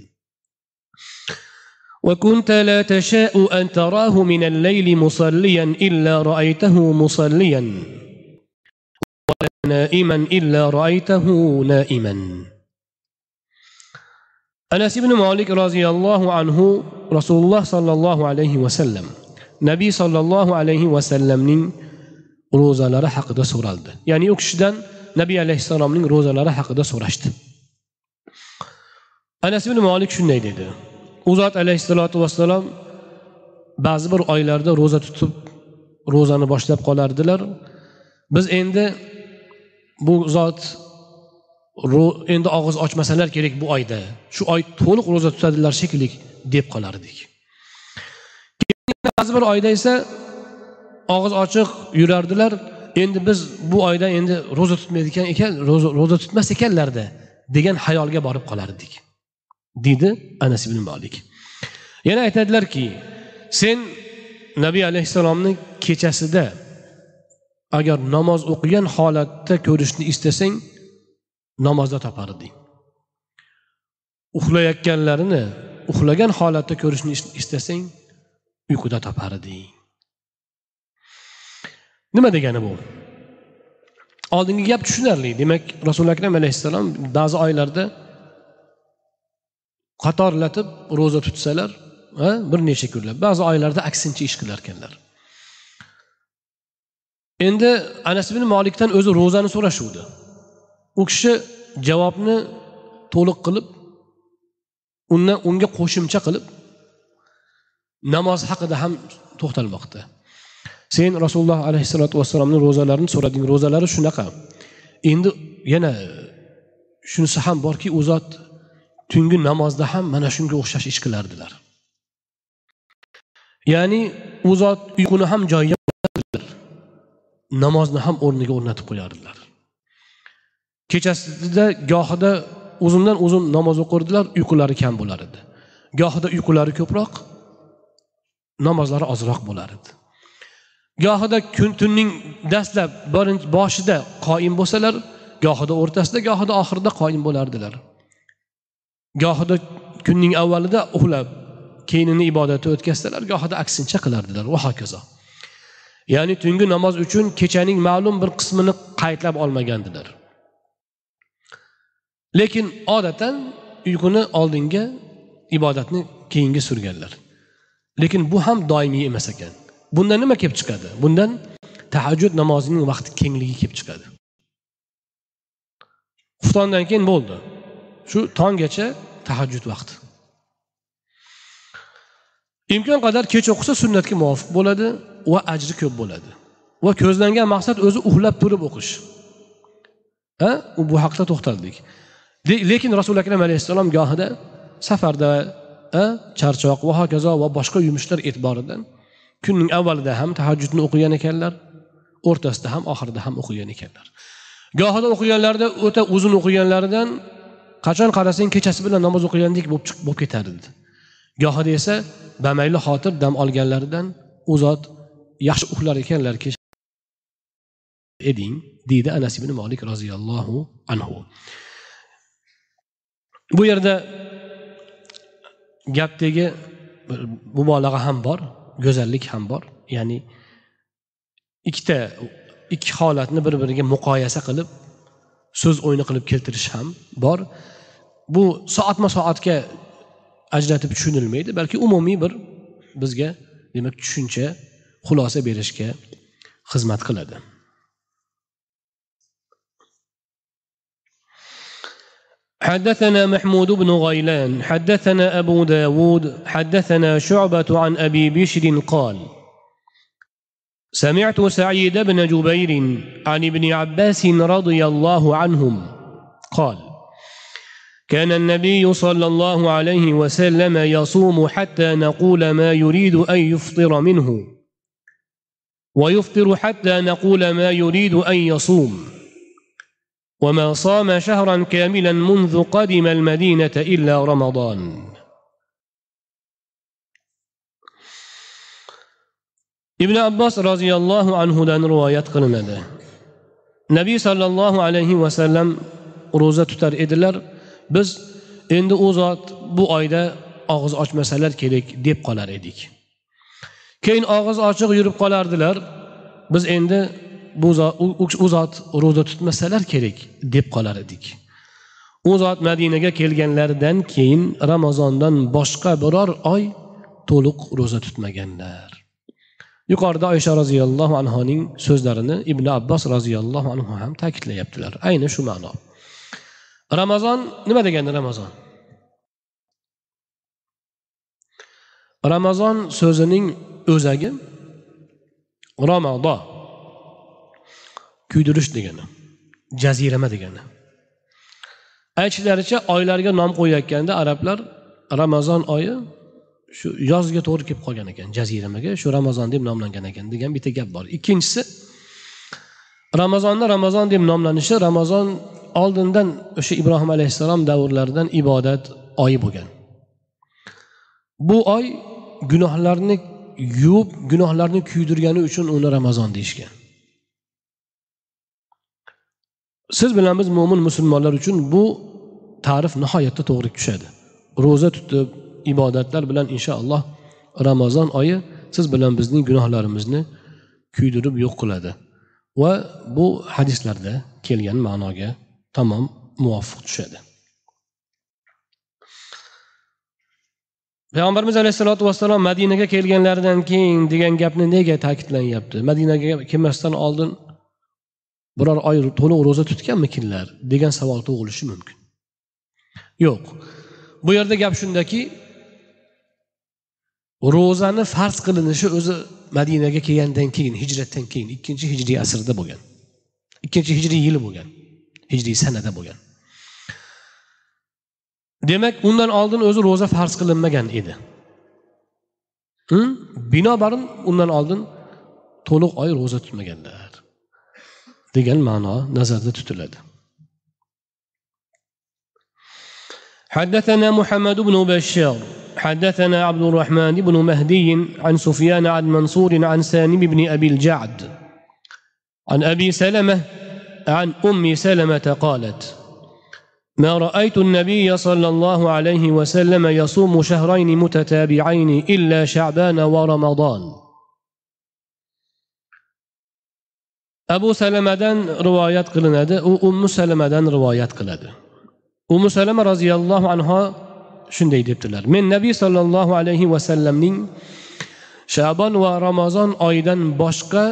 وكنت لا تشاء أن تراه من الليل مصليا إلا رأيته مصليا ولا نائما إلا رأيته نائما. أنس بن مالك رضي الله عنه رسول الله صلى الله عليه وسلم nabiy sollallohu alayhi vasallamning ro'zalari haqida so'raldi. Ya'ni u kishidan nabiy alayhissalomning ro'zalari haqida so'rashdi. Anas ibn molik shunday dedi. U zot alayhissalotu vassalom ba'zi bir oylarda ro'za tutib ro'zani boshlab qolardilar. Biz endi bu zot endi og'iz ochmasalar kerak bu oyda. Shu oy to'liq ro'za tutadilar shekilli deb qolardik. Ba'zi bir oyda esa og'iz ochiq yurardilar. Endi biz bu oyda endi ro'za tutmaydigan ekan ro'za tutmas ekanlarda degan xayolga borib qolardik deydi anas ibn molik yana aytadilarki sen nabiy alayhissalomni kechasida agar namoz o'qigan holatda ko'rishni istasang namozda toparding. Uxlayotganlarini uxlagan holatda ko'rishni istasang uyquda toparding nima degani bu oldingi gap tushunarli. Demak rasuli akram alayhissalom ba'zi oylarda qatorlatib ro'za tutsalar bir necha kunlab. Ba'zi oylarda aksincha ish qilar ekanlar. Endi anas ibn molikdan o'zi ro'zani so'rashuvdi. U kishi javobni to'liq qilib undan unga qo'shimcha qilib namoz haqida ham to'xtalmoqda. Sen rasululloh alayhissalotu vassalomni ro'zalarini so'rading. Ro'zalari shunaqa. Endi yana e, shunisi ham borki u zot tungi namozda ham mana shunga o'xshash ish qilardilar ya'ni u zot uyquni ham joyiga namozni ham o'rniga o'rnatib qo'yardilar. Kechasida gohida uzundan uzun namoz o'qirdilar uyqulari kam bo'lar edi. Gohida uyqulari ko'proq namozlari ozroq bo'lar edi. Gohida kun tunning dastlab birinchi boshida qoyim bo'lsalar gohida o'rtasida gohida oxirida qoyim bo'lardilar. Gohida kunning avvalida uxlab keyinini ibodatni o'tkazsalar gohida aksincha qilardilar. Va hokazo. Ya'ni tungi namoz uchun kechaning ma'lum bir qismini qaytlab olmagandilar. Lekin odatdan uyquni oldinga ibodatni keyinga surganlar. Lekin bu ham doimiy emas ekan. Bundan nima kelib chiqadi? Bundan tahajjud namozining vaqti kengligi kelib chiqadi. Xuftondan keyin bo'ldi. Shu tonggacha tahajjud vaqti. Imkon qadar kech o'qisa sunnatga muvofiq bo'ladi va ajri ko'p bo'ladi. Va ko'zlangan maqsad o'zi uxlab turib o'qish. Ha? Bu haqida to'xtaldik. Lekin rasuli akram alayhissalom gohida safarda charchoq va hokazo va boshqa yumushlar e'tiboridan kunning avvalida ham tahajjudni o'qigan ekanlar o'rtasida ham oxirida ham o'qigan ekanlar. Gohida o'qiganlarida o'ta uzun o'qiganlaridan qachon qarasang kechasi bilan namoz o'qigandek bo'lib ketar edi gohida esa bamayli xotir dam olganlaridan u zot yaxshi uxlar ekanlar eding deydi anas ibn molik roziyallohu anhu. Bu yerda gapdagi mubolag'a ham bor go'zallik ham bor. Ya'ni ikkita ikki holatni bir biriga muqoyasa qilib so'z o'yini qilib keltirish ham bor. Bu soatma soatga ajratib tushunilmaydi balki umumiy bir bizga demak tushuncha xulosa berishga xizmat qiladi. حدثنا محمود بن غيلان حدثنا أبو داود حدثنا شعبة عن أبي بشر قال سمعت سعيد بن جبير عن ابن عباس رضي الله عنهم قال كان النبي صلى الله عليه وسلم يصوم حتى نقول ما يريد أن يفطر منه ويفطر حتى نقول ما يريد أن يصوم. وما صام شهرا كاملا منذ قدم المدينة إلا رمضان ibn abbos roziyallohu anhudan rivoyat qilinadi nabiy sollallohu alayhi vasallam ro'za tutar edilar biz endi u zot bu oyda og'iz ochmasalar kerak deb qolar edik keyin og'iz ochiq yurib qolardilar biz endi bu u zot ro'za tutmasalar kerak deb qolar edik. U zot madinaga kelganlaridan keyin ramazondan boshqa biror oy to'liq ro'za tutmaganlar. Yuqorida oysha roziyallohu anhoning so'zlarini ibn abbos roziyallohu anhu ham ta'kidlayaptilar. Ayni shu ma'no. Ramazon nima degani ramazon? Ramazon so'zining o'zagi ramodo kuydirish degani jazirama degani. Aytishlaricha oylarga nom qo'yayotganda arablar ramazon oyi shu yozga to'g'ri kelib qolgan ekan jaziramaga shu ramazon deb nomlangan ekan degan bitta gap bor. Ikkinchisi ramazonni ramazon deb nomlanishi ramazon oldindan o'sha ibrohim alayhissalom davrlaridan ibodat oyi bo'lgan. Bu oy gunohlarni yuvib gunohlarni kuydirgani uchun uni ramazon deyishgan. Siz bilan biz mo'min musulmonlar uchun bu ta'rif nihoyatda to'g'ri tushadi. Ro'za tutib ibodatlar bilan inshaalloh ramazon oyi siz bilan bizning gunohlarimizni kuydirib yo'q qiladi. Va bu hadislarda kelgan ma'noga tamom muvofiq tushadi. Payg'ambarimiz alayhissalotu vassalom madinaga kelganlaridan keyin degan gapni nega ta'kidlanyapti? Madinaga kelmasdan oldin biror oy to'liq ro'za tutganmikinlar degan savol tug'ilishi mumkin. Yo'q. Bu yerda gap shundaki ro'zani farz qilinishi o'zi madinaga kelgandan keyin hijratdan keyin ikkinchi hijriy asrda bo'lgan ikkinchi hijriy yili bo'lgan hijriy sanada bo'lgan. Demak undan oldin o'zi ro'za farz qilinmagan edi. Binobarin undan oldin to'liq oy ro'za tutmaganlar. Degan ma'no nazarda tutiladi حدثنا محمد بن بشار حدثنا عبد الرحمن بن مهدي عن سفيان عن منصور عن سالم بن أبي الجعد. عن أبي سلمة عن أم سلمة قالت ما رأيت النبي صلى الله عليه وسلم يصوم شهرين متتابعين إلا شعبان ورمضان. Abu salamadan rivoyat qilinadi u ummu salamadan rivoyat qiladi. Ummu salama roziyallohu anhu shunday debdilar. Men nabiy sollallohu alayhi vasallamning shabon va ramazon oyidan boshqa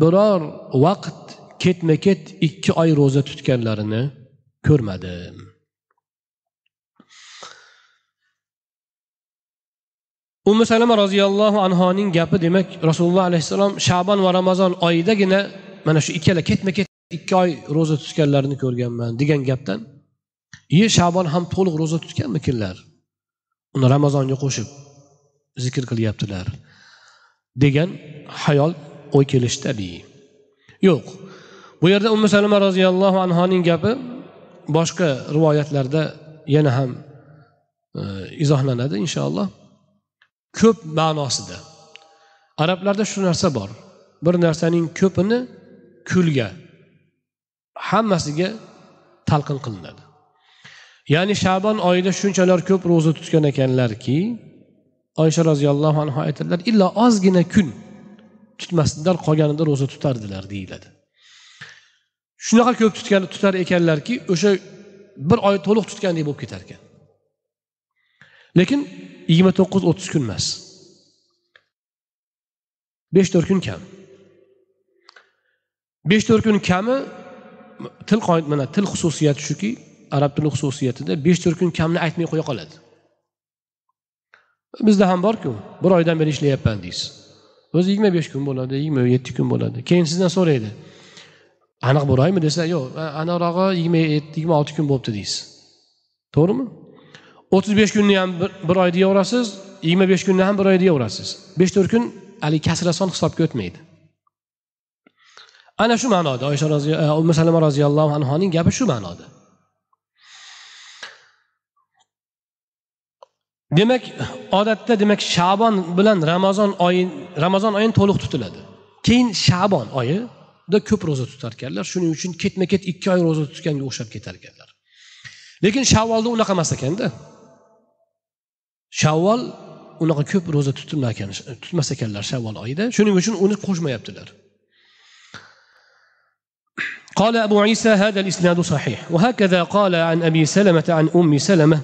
biror vaqt ketma ket ikki oy ro'za tutganlarini ko'rmadim. Ummu salama roziyallohu anhoning gapi demak rasululloh alayhissalom shabon va ramazon oyidagina mana shu ikkala ketma ket ikki oy ro'za tutganlarini ko'rganman degan gapdan iye shabon ham to'liq ro'za tutganmikinlar? Uni ramazonga qo'shib zikr qilyaptilar degan hayol o'y kelishi tabiiy yo'q bu yerda umi salama roziyallohu anhoning gapi boshqa rivoyatlarda yana ham e, izohlanadi inshaalloh. Ko'p ma'nosida. Arablarda shu narsa bor. Bir narsaning ko'pini kulga hammasiga talqin qilinadi. Ya'ni shabon oyida shunchalar ko'p ro'za tutgan ekanlarki oysha roziyallohu anhu aytadilar illo ozgina kun tutmasdilar qolganida ro'za tutardilar deyiladi. Shunaqa ko'p tutgan tutar ekanlarki o'sha bir oy to'liq tutgandek bo'lib ketar ekan. Lekin yigirma to'qqiz o'ttiz kun emas. Besh to'rt kun kam. Besh to'rt kun kami til mana til xususiyati shuki arab tili xususiyatida besh to'rt kun kamni aytmay qo'ya qoladi. Bizda ham borku bir oydan beri ishlayapman deysiz. O'zi yigirma besh kun bo'ladi yigirma yetti kun bo'ladi. Keyin sizdan so'raydi aniq bir oymi desa yo'q aniqrog'i yigirma yetti yigirma olti kun bo'libdi deysiz. To'g'rimi? O'ttiz besh kunni ham bir oy deyaverasiz yigirma besh kunni ham bir oy deyaverasiz besh to'rt kun haligi kasrason hisobga o'tmaydi. Ana shu ma'noda. Oysha e, ummu salama roziyallohu anhoning gapi shu ma'noda. Demak odatda demak shabon bilan ramazon oyi ramazon oyini to'liq tutiladi. Keyin shabon oyida ko'p ro'za tutar ekanlar. Shuning uchun ketma ket ikki oy ro'za tutganga o'xshab ketar ekanlar. Lekin shavvolda unaqa emas ekanda. Shavvol unaqa ko'p ro'za tutilmagan tutmas ekanlar shavvol oyida. Shuning uchun uni qo'shmayaptilar. قال أبو عيسى هذا الإسناد صحيح. وهكذا قال عن أبي سلمة عن أم سلمة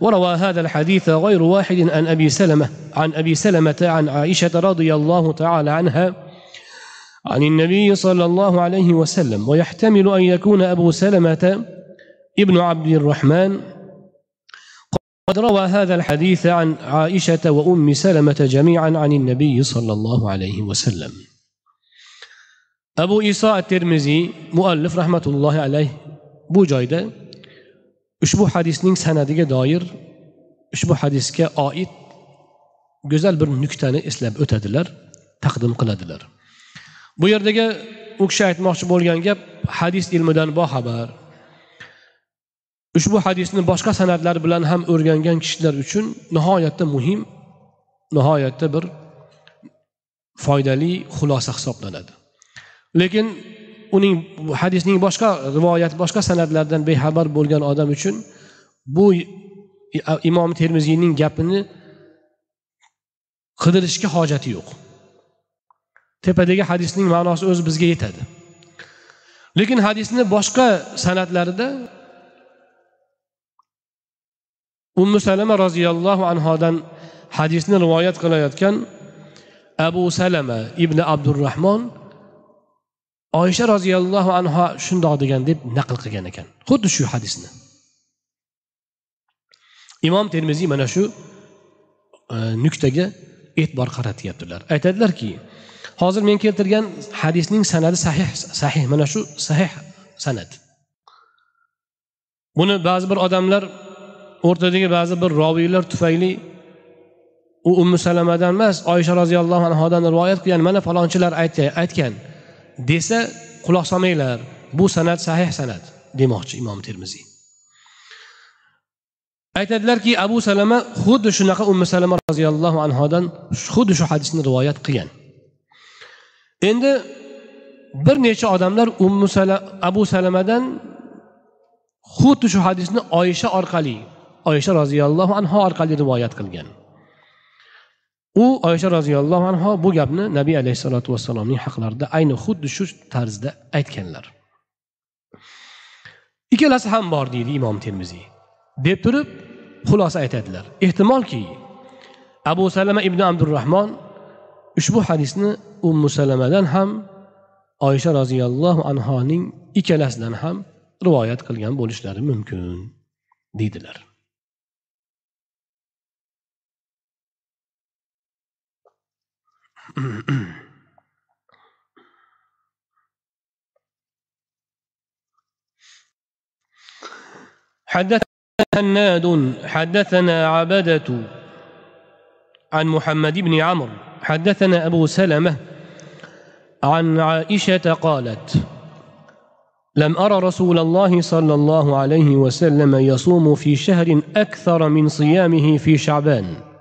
وروى هذا الحديث غير واحد عن أبي سلمة عن أبي سلمة عن عائشة رضي الله تعالى عنها عن النبي صلى الله عليه وسلم. ويحتمل أن يكون أبو سلمة ابن عبد الرحمن. قد روى هذا الحديث عن عائشة وأم سلمة جميعا عن النبي صلى الله عليه وسلم. abu iso at termiziy muallif rahmatullohi alayh bu joyda ushbu hadisning sanadiga doir ushbu hadisga oid go'zal bir nuktani eslab o'tadilar taqdim qiladilar. Bu yerdagi u kishi aytmoqchi bo'lgan gap hadis ilmidan boxabar ushbu hadisni boshqa san'atlar bilan ham o'rgangan kishilar uchun nihoyatda muhim nihoyatda bir foydali xulosa hisoblanadi. Lekin uning hadisning boshqa rivoyat boshqa san'atlardan bexabar bo'lgan odam uchun bu imom termiziyning gapini qidirishga hojati yo'q. Tepadagi hadisning ma'nosi o'zi bizga yetadi. Lekin hadisni boshqa san'atlarida ummu salama roziyallohu anhodan hadisni rivoyat qilayotgan abu salama ibn abdurahmon oysha roziyallohu anhu shundoq degan deb naql qilgan ekan. Xuddi shu hadisni. Imom termiziy mana shu e, nuqtaga e'tibor qaratyaptilar. Aytadilarki hozir men keltirgan hadisning sanadi sahih sahih mana shu sahih sanat buni ba'zi bir odamlar o'rtadagi ba'zi bir roviylar tufayli u ummu salamadan emas oysha roziyallohu anhodan rivoyat qilgan mana falonchilar aytgan desa quloq solmanglar bu san'at sahih san'at demoqchi imom termiziy. Aytadilarki abu salama xuddi shunaqa ummu salama roziyallohu anhodan xuddi shu hadisni rivoyat qilgan. Endi bir necha odamlar ummu Sala, abu salamadan xuddi shu hadisni oysha orqali oysha roziyallohu anhu orqali rivoyat qilgan. U oysha roziyallohu anhu bu gapni nabiy alayhissalotu vassalomning haqlarida ayni xuddi shu tarzda aytganlar. Ikkalasi ham bor deydi imom termiziy deb turib xulosa aytadilar. Ehtimolki abu salama ibn abdurahmon ushbu hadisni ummu salamadan ham oysha roziyallohu anhoning ikkalasidan ham rivoyat qilgan bo'lishlari mumkin deydilar. حدث هناد حدثنا عبدة عن محمد بن عمرو حدثنا أبو سلمة عن عائشة قالت لم أرى رسول الله صلى الله عليه وسلم يصوم في شهر أكثر من صيامه في شعبان.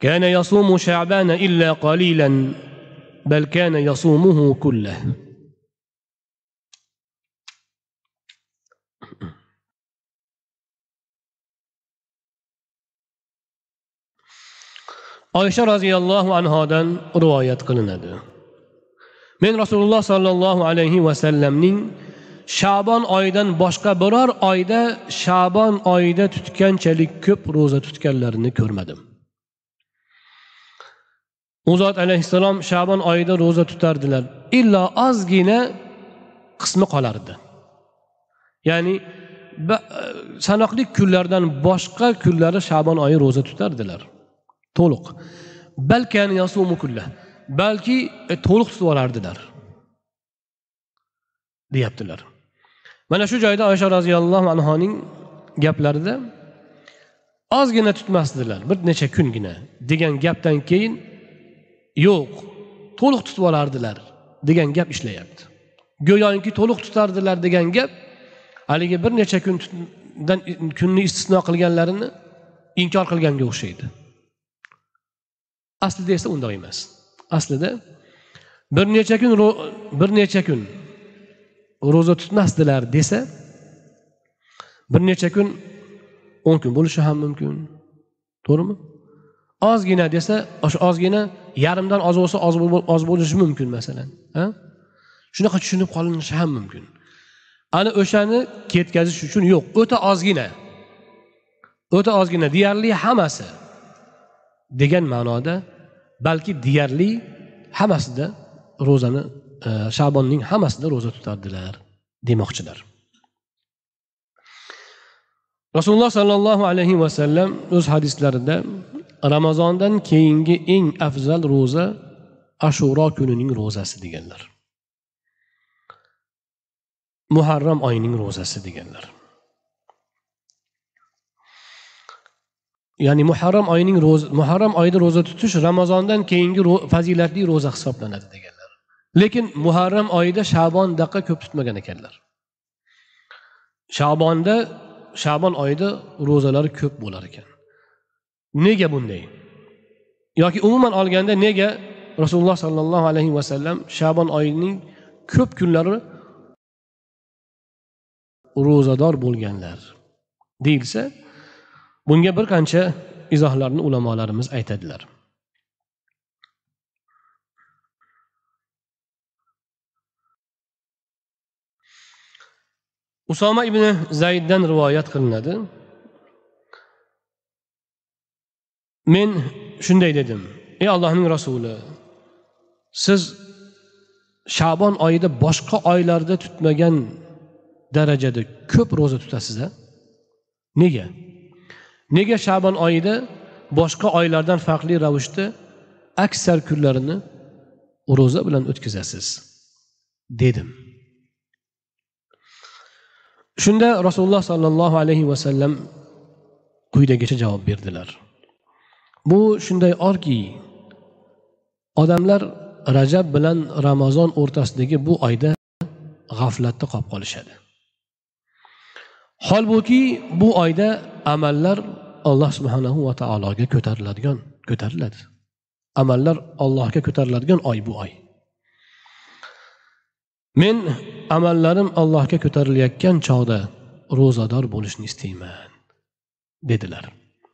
كان يصوم شعبان إلا قليلا بل كان يصومه كله oysha roziyallohu anhodan rivoyat qilinadi men rasululloh sollallohu alayhi vasallamning shabon oyidan boshqa biror oyda shabon oyida tutganchalik ko'p ro'za tutganlarini ko'rmadim U zot alayhissalom shabon oyida ro'za tutardilar. Illo ozgina qismi qolardi. Ya'ni e, sanoqli kunlardan boshqa kunlari shabon oyi ro'za tutardilar. To'liq. Balki e, to'liq tutib olardilar. Deyaptilar. Mana shu joyda oysha roziyallohu anhoning gaplarida ozgina tutmasdilar bir necha kungina degan gapdan keyin yo'q to'liq tutib olardilar degan gap ishlayapti. Go'yoki to'liq tutardilar degan gap haligi bir necha kundan kunni istisno qilganlarini inkor qilganga o'xshaydi. Aslida esa undoq emas. Aslida bir necha kun bir necha kun ro'za tutmasdilar desa bir necha kun o'n kun bo'lishi ham mumkin. To'g'rimi? Ozgina desa o'sha ozgina yarimdan oz bo'lsa oz bo'lishi mumkin masalan shunaqa tushunib qolinishi ham mumkin. Ana o'shani ketkazish uchun yo'q o'ta ozgina. O'ta ozgina deyarli hammasi degan ma'noda balki deyarli hammasida ro'zani e, shabonning hammasida ro'za tutardilar demoqchilar. Rasululloh sollallohu alayhi vasallam o'z hadislarida ramazondan keyingi eng afzal ro'za ashuro kunining ro'zasi deganlar. Muharram oyining ro'zasi deganlar. Ya'ni muharram oyining ro'za muharram oyida ro'za tutish ramazondan keyingi fazilatli ro'za hisoblanadi deganlar. Lekin muharram oyida shabondaqa ko'p tutmagan ekanlar. Shabonda shabon oyida ro'zalari ko'p bo'lar ekan. Nega bunday? Yoki umuman olganda nega rasululloh sollallohu alayhi vasallam shabon oyining ko'p kunlari ro'zador bo'lganlar deyilsa bunga bir qancha izohlarni ulamolarimiz aytadilar. Usoma ibn zayddan rivoyat qilinadi. Men shunday dedim. Ey allohning rasuli siz shabon oyida boshqa oylarda tutmagan darajada ko'p ro'za tutasiz a nega? Nega shabon oyida boshqa oylardan farqli ravishda aksar kunlarini ro'za bilan o'tkazasiz? Dedim. Shunda rasululloh sollallohu alayhi vasallam quyidagicha javob berdilar. Bu shunday orki. Odamlar rajab bilan ramazon o'rtasidagi bu oyda g'aflatda qolib qolishadi. Holbuki bu oyda amallar alloh subhanahu va taologa ko'tariladigan ko'tariladi. Amallar allohga ko'tariladigan oy bu oy. Men amallarim allohga ko'tarilayotgan chog'da ro'zador bo'lishni istayman dedilar.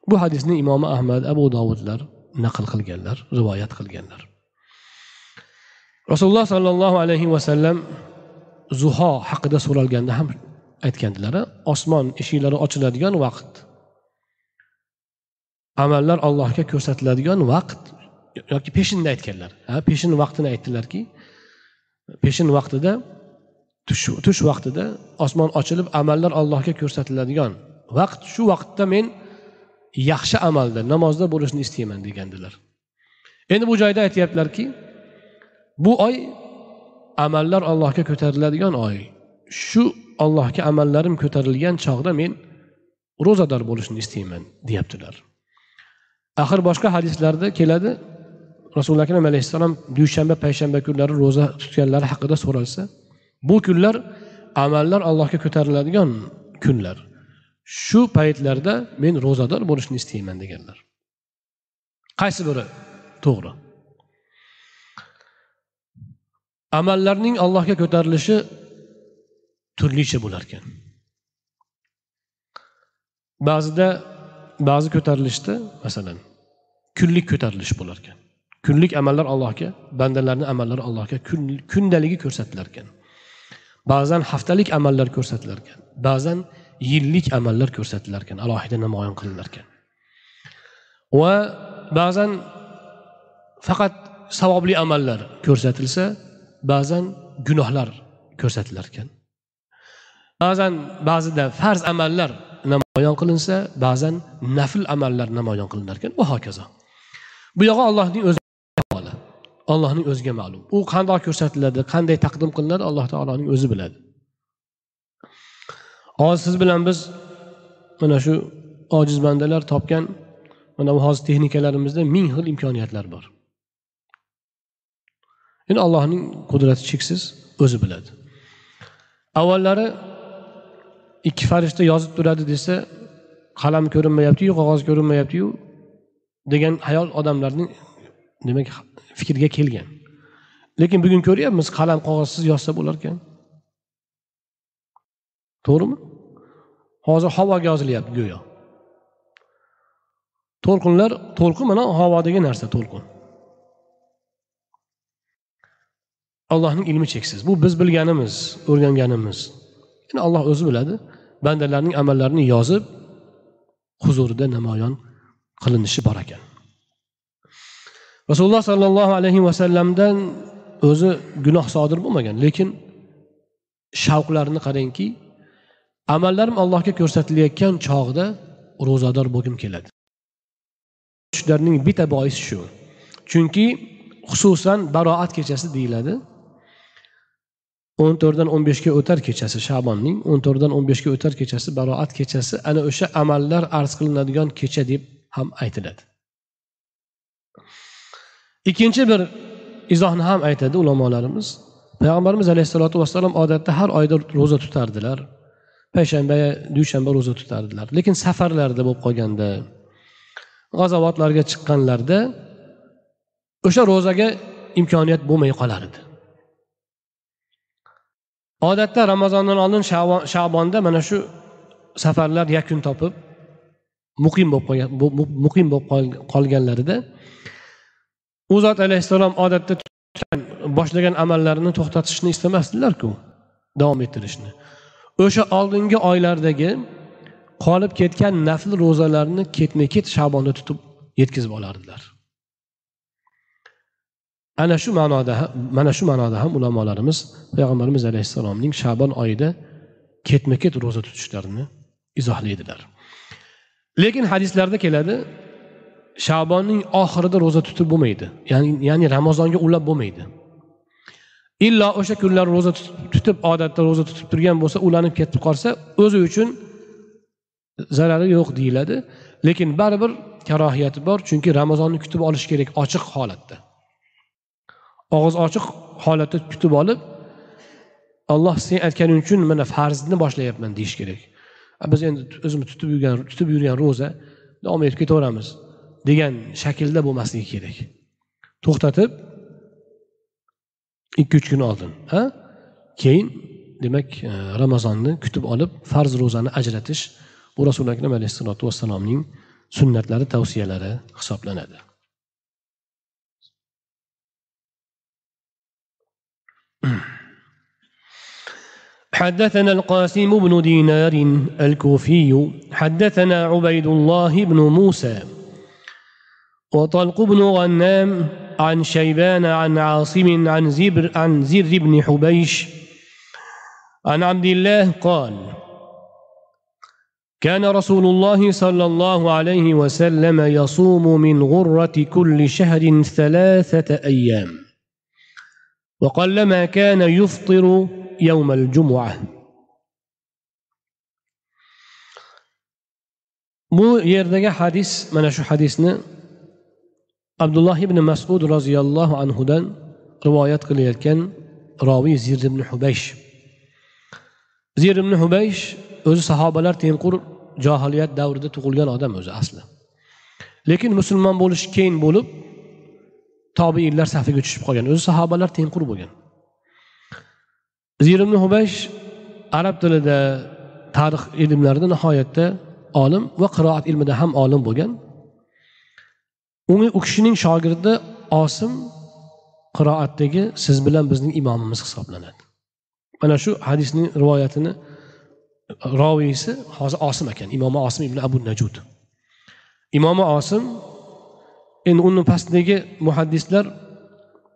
Bu hadisni imomi ahmad abu dovudlar naql qilganlar rivoyat qilganlar. Rasululloh sollallohu alayhi vasallam zuho haqida so'ralganda ham aytgandilar osmon eshiklari ochiladigan vaqt amallar allohga ko'rsatiladigan vaqt yoki peshinda aytganlar. Ha peshin vaqtini aytdilarki peshin vaqtida tush tush vaqtida osmon ochilib amallar allohga ko'rsatiladigan vaqt. Shu vaqtda men yaxshi amalda namozda bo'lishni istayman degandilar. Endi bu joyda aytyaptilarki bu oy amallar allohga ko'tariladigan oy. Shu allohga amallarim ko'tarilgan chog'da men ro'zador bo'lishni istayman deyaptilar. Axir boshqa hadislarda keladi rasuli akram alayhissalom dushanba payshanba kunlari ro'za tutganlari haqida so'ralsa bu kunlar amallar allohga ko'tariladigan kunlar. Shu paytlarda men ro'zador bo'lishni istayman deganlar. Qaysi biri? To'g'ri. Amallarning allohga ko'tarilishi turlicha bo'lar ekan. Ba'zida ba'zi ko'tarilishda masalan kunlik ko'tarilish bo'lar ekan. Kunlik amallar allohga bandalarni amallari allohga kundaligi ko'rsatilar ekan. Ba'zan haftalik amallar ko'rsatilar ekan. Ba'zan yillik amallar ko'rsatilar ekan alohida namoyon qilinar ekan. Va ba'zan faqat savobli amallar ko'rsatilsa ba'zan gunohlar ko'rsatilar ekan. Ba'zan ba'zida farz amallar namoyon qilinsa ba'zan nafl amallar namoyon qilinar ekan. Va hokazo. Bu yog'i allohning o'zi allohning o'ziga ma'lum. U qandoq ko'rsatiladi qanday taqdim qilinadi alloh taoloning o'zi biladi. Hozir siz bilan biz mana shu ojiz bandalar topgan mana bu hozir texnikalarimizda ming xil imkoniyatlar bor. Endi allohning qudrati cheksiz o'zi biladi. Avvallari ikki farishta yozib turadi desa qalam ko'rinmayaptiyu qog'oz ko'rinmayaptiyu degan hayol odamlarning demak fikrga kelgan. Lekin bugun ko'ryapmiz qalam qog'ozsiz yozsa bo'larkan. To'g'rimi? Hozir havoga yozilyapti go'yo. To'lqinlar to'lqin mana havodagi narsa to'lqin. Allohning ilmi cheksiz. Bu biz bilganimiz o'rganganimiz. Endi alloh o'zi biladi bandalarning amallarini yozib huzurida namoyon qilinishi bor ekan. Rasululloh sollallohu alayhi vasallamdan o'zi gunoh sodir bo'lmagan lekin shavqlarini qarangki amallarim allohga ko'rsatilayotgan chog'da ro'zador bo'lgim keladi. Shularning bitta boisi shu. Chunki xususan baroat kechasi deyiladi. O'n to'rtdan o'n beshga o'tar kechasi shabonning o'n to'rtdan o'n beshga o'tar kechasi baroat kechasi ana o'sha amallar arz qilinadigan kecha deb ham aytiladi. Ikkinchi bir izohni ham aytadi ulamolarimiz. Payg'ambarimiz alayhissalotu vassalom odatda har oyda ro'za tutardilar. Payshanba dushanba ro'za tutardilar. Lekin safarlarda bo'lib qolganda g'azovatlarga chiqqanlarda o'sha ro'zaga imkoniyat bo'lmay qolar edi odatda ramazondan oldin shabonda mana shu safarlar yakun topib muqim bo'lib qolgan muqim bo'lib qolganlarida u zot alayhissalom odatda boshlagan amallarini to'xtatishni istamasdilarku davom ettirishni. O'sha oldingi oylardagi qolib ketgan nafl ro'zalarni ketma ket shabonda tutib yetkazib olardilar. Ana shu ma'noda mana shu ma'noda ham ulamolarimiz payg'ambarimiz alayhissalomning shabon oyida ketma ket ro'za tutishlarini izohlaydilar. Lekin hadislarda keladi shabonning oxirida ro'za tutib bo'lmaydi. Ya'ni ya'ni ramazonga ulab bo'lmaydi. Illo o'sha kunlar ro'za tutib odatda ro'za tutib turgan bo'lsa ulanib ketib qolsa o'zi uchun zarari yo'q deyiladi. Lekin baribir karohiyati bor chunki ramazonni kutib olish kerak ochiq holatda. Og'iz ochiq holatda kutib olib alloh sen aytganing uchun mana farzni boshlayapman deyish kerak. Biz endi o'zimiz tutib yurgan tutib yurgan ro'za davom etib ketaveramiz degan shaklda bo'lmasligi kerak. To'xtatib ikki uch kun oldin ha keyin demak e, ramazonni kutib olib farz ro'zani ajratish bu rasuli akram alayhissalotu vassalomning sunnatlari tavsiyalari hisoblanadi حدثنا القاسم بن دينار الكوفي حدثنا عبيد الله بن موسى وطلق بن غنام عن شيبان عن عاصم عن زبر عن زر بن حبيش. عن عبد الله قال كان رسول الله صلى الله عليه وسلم يصوم من غرة كل شهر ثلاثة أيام. وقلما كان يفطر يوم الجمعة. Bu yerdagi hadis mana shu hadisni abdulloh ibn masud roziyallohu anhudan rivoyat qilayotgan roviy zir ibn hubaysh. Zir ibn hubaysh o'zi sahobalar tengqur johiliyat davrida tug'ilgan odam o'zi asli. Lekin musulmon bo'lish keyin bo'lib tobiinlar safiga tushib qolgan o'zi sahobalar tengqur bo'lgan. Zir ibn hubaysh arab tilida tarix ilmlarida nihoyatda olim va qiroat ilmida ham olim bo'lgan uni u kishining shogirdi osim qiroatdagi siz bilan bizning imomimiz hisoblanadi. Mana shu hadisning rivoyatini roviysi hozir osim ekan imomi osim ibn abu najud. Imomi osim endi uni pastidagi muhaddislar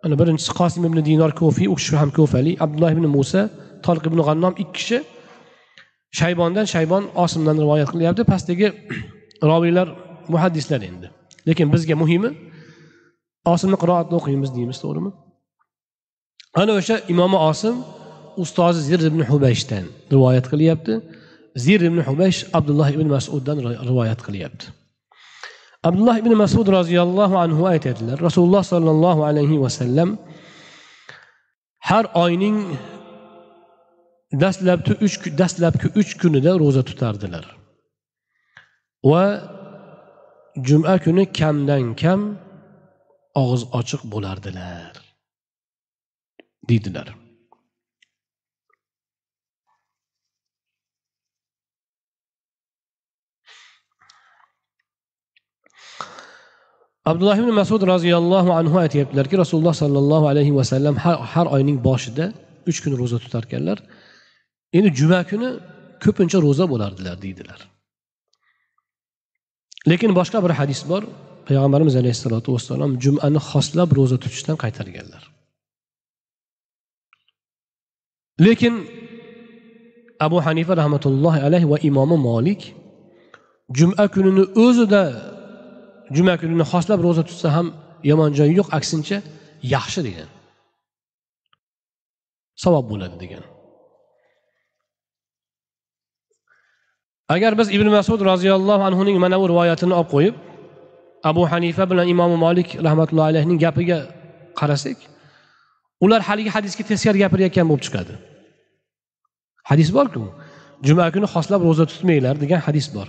ana birinchisi qosim ibn dinor kofiy u kishi ham ko'fali abdulloh ibn musa toliq ibn g'annom ikki kishi shaybondan shaybon osimdan rivoyat qilyapti. Pastdagi roviylar muhaddislar endi. Lekin bizga muhimi osimni qiroatni o'qiymiz deymiz to'g'rimi? Ana o'sha imomi osim ustozi zir ibn hubayshdan rivoyat qilyapti. Zir ibn hubaysh abdulloh ibn masuddan rivoyat qilyapti. Abdulloh ibn masud roziyallohu anhu aytadilar rasululloh sollallohu alayhi vasallam har oyning dastlabki uch dastlabki uch kunida ro'za tutardilar. Va juma kuni kamdan kam og'iz ochiq bo'lardilar deydilar. Abdulloh ibn masud roziyallohu anhu aytyaptilarki rasululloh sollallohu alayhi vasallam har, har oyning boshida uch kun ro'za tutarkanlar. Endi juma kuni ko'pincha ro'za bo'lardilar deydilar lekin boshqa bir hadis bor. Payg'ambarimiz alayhissalotu vassalom jumani xoslab ro'za tutishdan qaytarganlar. Lekin abu hanifa rahmatullohi alayhi va imomi molik juma kunini o'zida juma kunini xoslab ro'za tutsa ham yomon joyi yo'q aksincha yaxshi degan savob bo'ladi degan. Agar biz ibn masud roziyallohu anhuning mana bu rivoyatini olib qo'yib abu hanifa bilan imom molik rahmatullohi alayhining gapiga qarasak ular haligi hadisga teskari gapirayotgan bo'lib chiqadi. Hadis borku juma kuni xoslab ro'za tutmanglar degan hadis bor.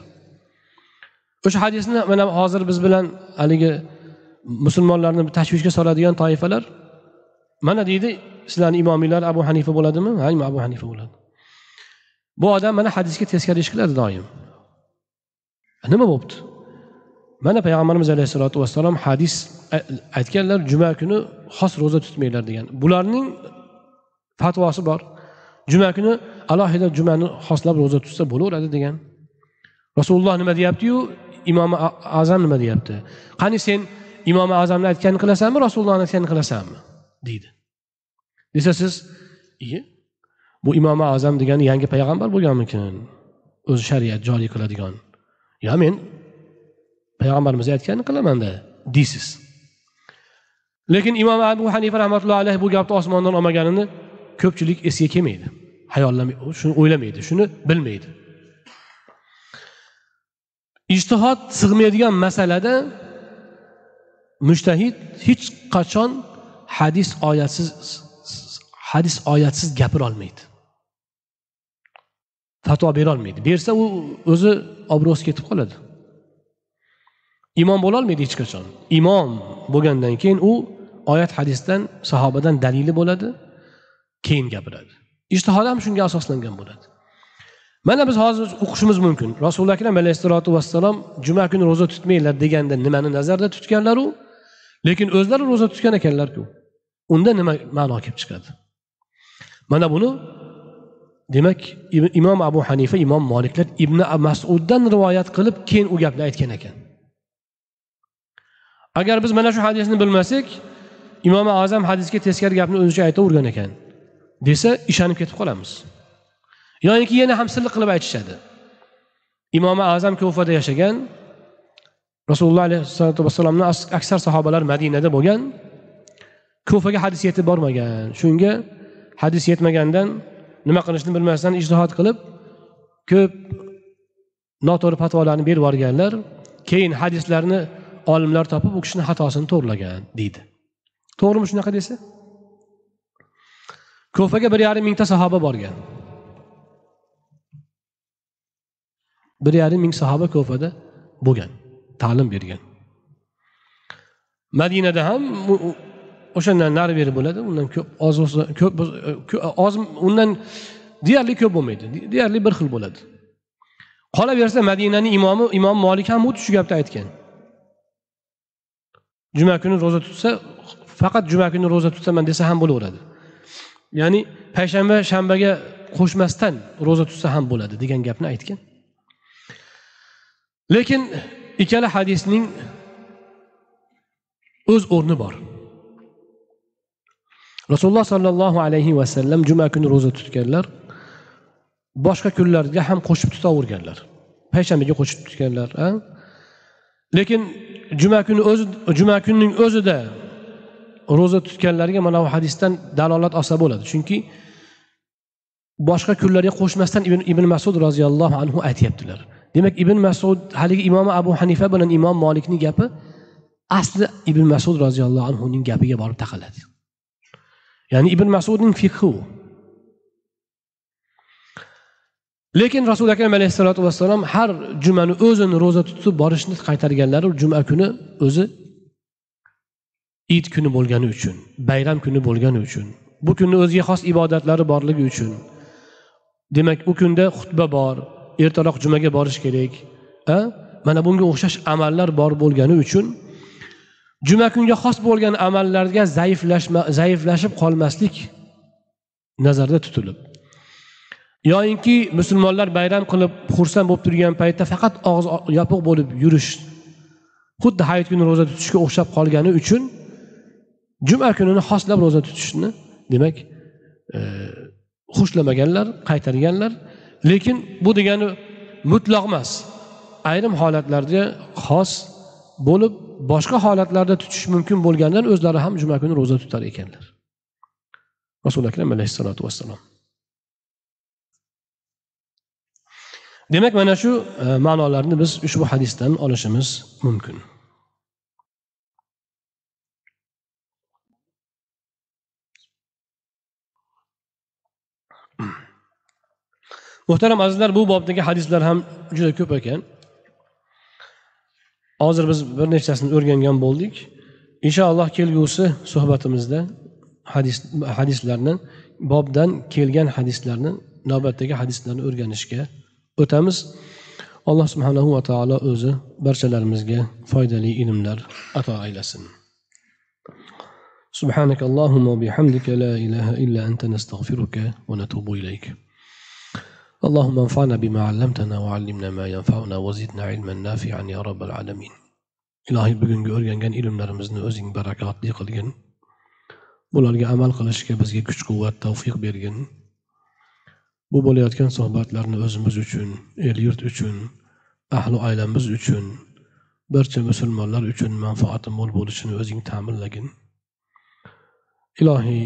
O'sha hadisni mana hozir biz bilan haligi musulmonlarni tashvishga soladigan toifalar mana deydi sizlarni imomiylar abu hanifa bo'ladimi? Ha abu hanifa bo'ladi. Bu odam mana hadisga teskari ish qiladi doim nima bo'libdi mana payg'ambarimiz alayhissalotu vassalom hadis aytganlar juma kuni xos ro'za tutmanglar degan. Bularning fatvosi bor. Juma kuni alohida jumani xoslab ro'za tutsa bo'laveradi degan. Rasululloh nima deyaptiyu? Imom azam nima deyapti? Qani sen imom azamni aytganini qilasanmi rasulullohni aytganini qilasanmi? deydi. Desa siz iye bu imomi azam degani yangi payg'ambar bo'lganmikin? O'zi shariat joriy qiladigan. Yo men payg'ambarimiz aytganini qilamanda deysiz. Lekin imom abu hanifa rahmatullohi alayhi bu gapni osmondan olmaganini ko'pchilik esiga kelmaydi. Hayollamay shuni o'ylamaydi shuni bilmaydi. Ijtihod sig'maydigan masalada mushtahid hech qachon hadis oyatsiz hadis oyatsiz gapirolmaydi. Fatvo berolmaydi. Bersa u o'zi obro'si ketib qoladi. Imom bo'lolmaydi hech qachon. Imom bo'lgandan keyin u oyat hadisdan sahobadan dalili bo'ladi keyin gapiradi. Ijtihod ham shunga asoslangan bo'ladi. Mana biz hozir o'qishimiz mumkin. Rasuli akram alayhissalotu vassalom juma kuni ro'za tutmanglar deganda nimani nazarda tutganlaru lekin o'zlari ro'za tutgan ekanlarku. Unda nima ma'no kelib chiqadi? Mana buni demak imom abu hanifa imom moliklar ibn masuddan rivoyat qilib keyin u gapni aytgan ekan. Agar biz mana shu hadisni bilmasak imom azam hadisga teskari gapni o'zicha aytavergan ekan. Desa ishonib ketib qolamiz. Yoyinki yana ham silliq qilib aytishadi. Imomi azam kufada yashagan rasululloh alayhissalotu vassalomni aksar sahobalar madinada bo'lgan kufaga hadis yetib bormagan. Shunga hadis yetmagandan nima qilishni bilmasdan ijtihod qilib ko'p noto'g'ri fatvolarni berib yuborganlar keyin hadislarni olimlar topib u kishini xatosini to'g'irlagan deydi. To'g'rimi shunaqa desa? Kufaga bir yarim mingta sahoba borgan. Bir yarim ming sahoba kufada bo'lgan ta'lim bergan. Madinada ham o'shandan nari beri bo'ladi undan ko'p oz ko'p e, e, oz undan deyarli ko'p bo'lmaydi deyarli bir xil bo'ladi. Qolaversa madinani imomi imom molik ham xuddi shu gapni aytgan. Juma kuni ro'za tutsa faqat juma kuni ro'za tutaman desa ham bo'laveradi. Ya'ni payshanba shanbaga qo'shmasdan ro'za tutsa ham bo'ladi degan gapni aytgan. Lekin ikkala hadisning o'z o'rni bor. Rasululloh sollallohu alayhi vasallam juma kuni ro'za tutganlar boshqa kunlarga ham qo'shib tutaverganlar. Payshanbaga qo'shib tutganlar lekin juma kuni o'zi juma kunining o'zida ro'za tutganlarga mana bu hadisdan dalolat olsa bo'ladi. Chunki boshqa kunlarga qo'shmasdan ibn, ibn masud roziyallohu anhu aytyaptilar. Demak ibn masud haligi imom abu hanifa bilan imom molikning gapi asli ibn masud roziyallohu anhuning gapiga borib taqaladi. Ya'ni ibn masudning fiqhi lekin rasuli akram alayhissalotu vassalom har jumani o'zini ro'za tutib borishni qaytarganlari juma kuni o'zi it kuni bo'lgani uchun bayram kuni bo'lgani uchun bu kunni o'ziga xos ibodatlari borligi uchun. Demak u kunda xutba bor ertaroq jumaga borish kerak mana bunga o'xshash amallar bor bo'lgani uchun juma kunga xos bo'lgan amallarga zaiflashma zaiflashib qolmaslik nazarda tutilib. Yoyinki musulmonlar bayram qilib xursand bo'lib turgan paytda faqat og'iz yopiq bo'lib yurish xuddi hayit kuni ro'za tutishga o'xshab qolgani uchun juma kunini xoslab ro'za tutishni demak e, xushlamaganlar qaytarganlar. Lekin bu degani mutlaq emas. Ayrim holatlarda xos bo'lib boshqa holatlarda tutish mumkin bo'lgandan o'zlari ham juma kuni ro'za tutar ekanlar. Rasuli akram alayhissalotu vassalom. Demak mana shu e, ma'nolarni biz ushbu hadisdan olishimiz mumkin. Muhtaram azizlar bu bobdagi hadislar ham juda ko'p ekan. hozir biz bir nechtasini o'rgangan bo'ldik inshaalloh kelgusi suhbatimizda hadis hadislarni bobdan kelgan hadislarni navbatdagi hadislarni o'rganishga o'tamiz alloh subhanahu va taolo o'zi barchalarimizga foydali ilmlar ato aylasin سبحانك اللهم وبحمدك لا إله إلا أنت نستغفرك ونتوب إليك اللهم انفعنا بما علمتنا وعلمنا ما ينفعنا وزدنا علما نافعا يا رب العالمين ilohiy bugungi o'rgangan ilmlarimizni o'zing barakotli qilgin bularga amal qilishga bizga kuch quvvat tavfiq bergin bu bo'layotgan suhbatlarni o'zimiz uchun el yurt uchun ahli oilamiz uchun barcha musulmonlar uchun manfaati mo'l bo'lishini o'zing ta'minlagin ilohiy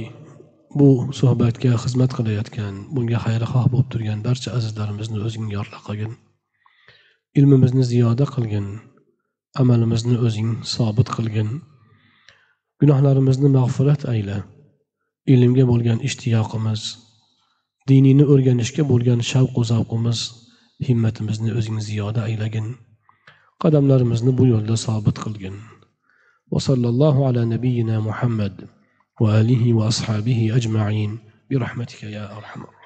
bu suhbatga xizmat qilayotgan bunga xayrixoh bo'lib turgan barcha azizlarimizni o'zing yorla qilgin. Ilmimizni ziyoda qilgin amalimizni o'zing sobit qilgin. Gunohlarimizni mag'firat ayla. Ilmga bo'lgan ishtiyoqimiz dinini o'rganishga bo'lgan shavqu zavqimiz himmatimizni o'zing ziyoda aylagin. Qadamlarimizni bu yo'lda sobit qilgin. Va sallallohu ala nabiyina muhammad. وآله وأصحابه أجمعين. برحمتك يا أرحم الراحمين.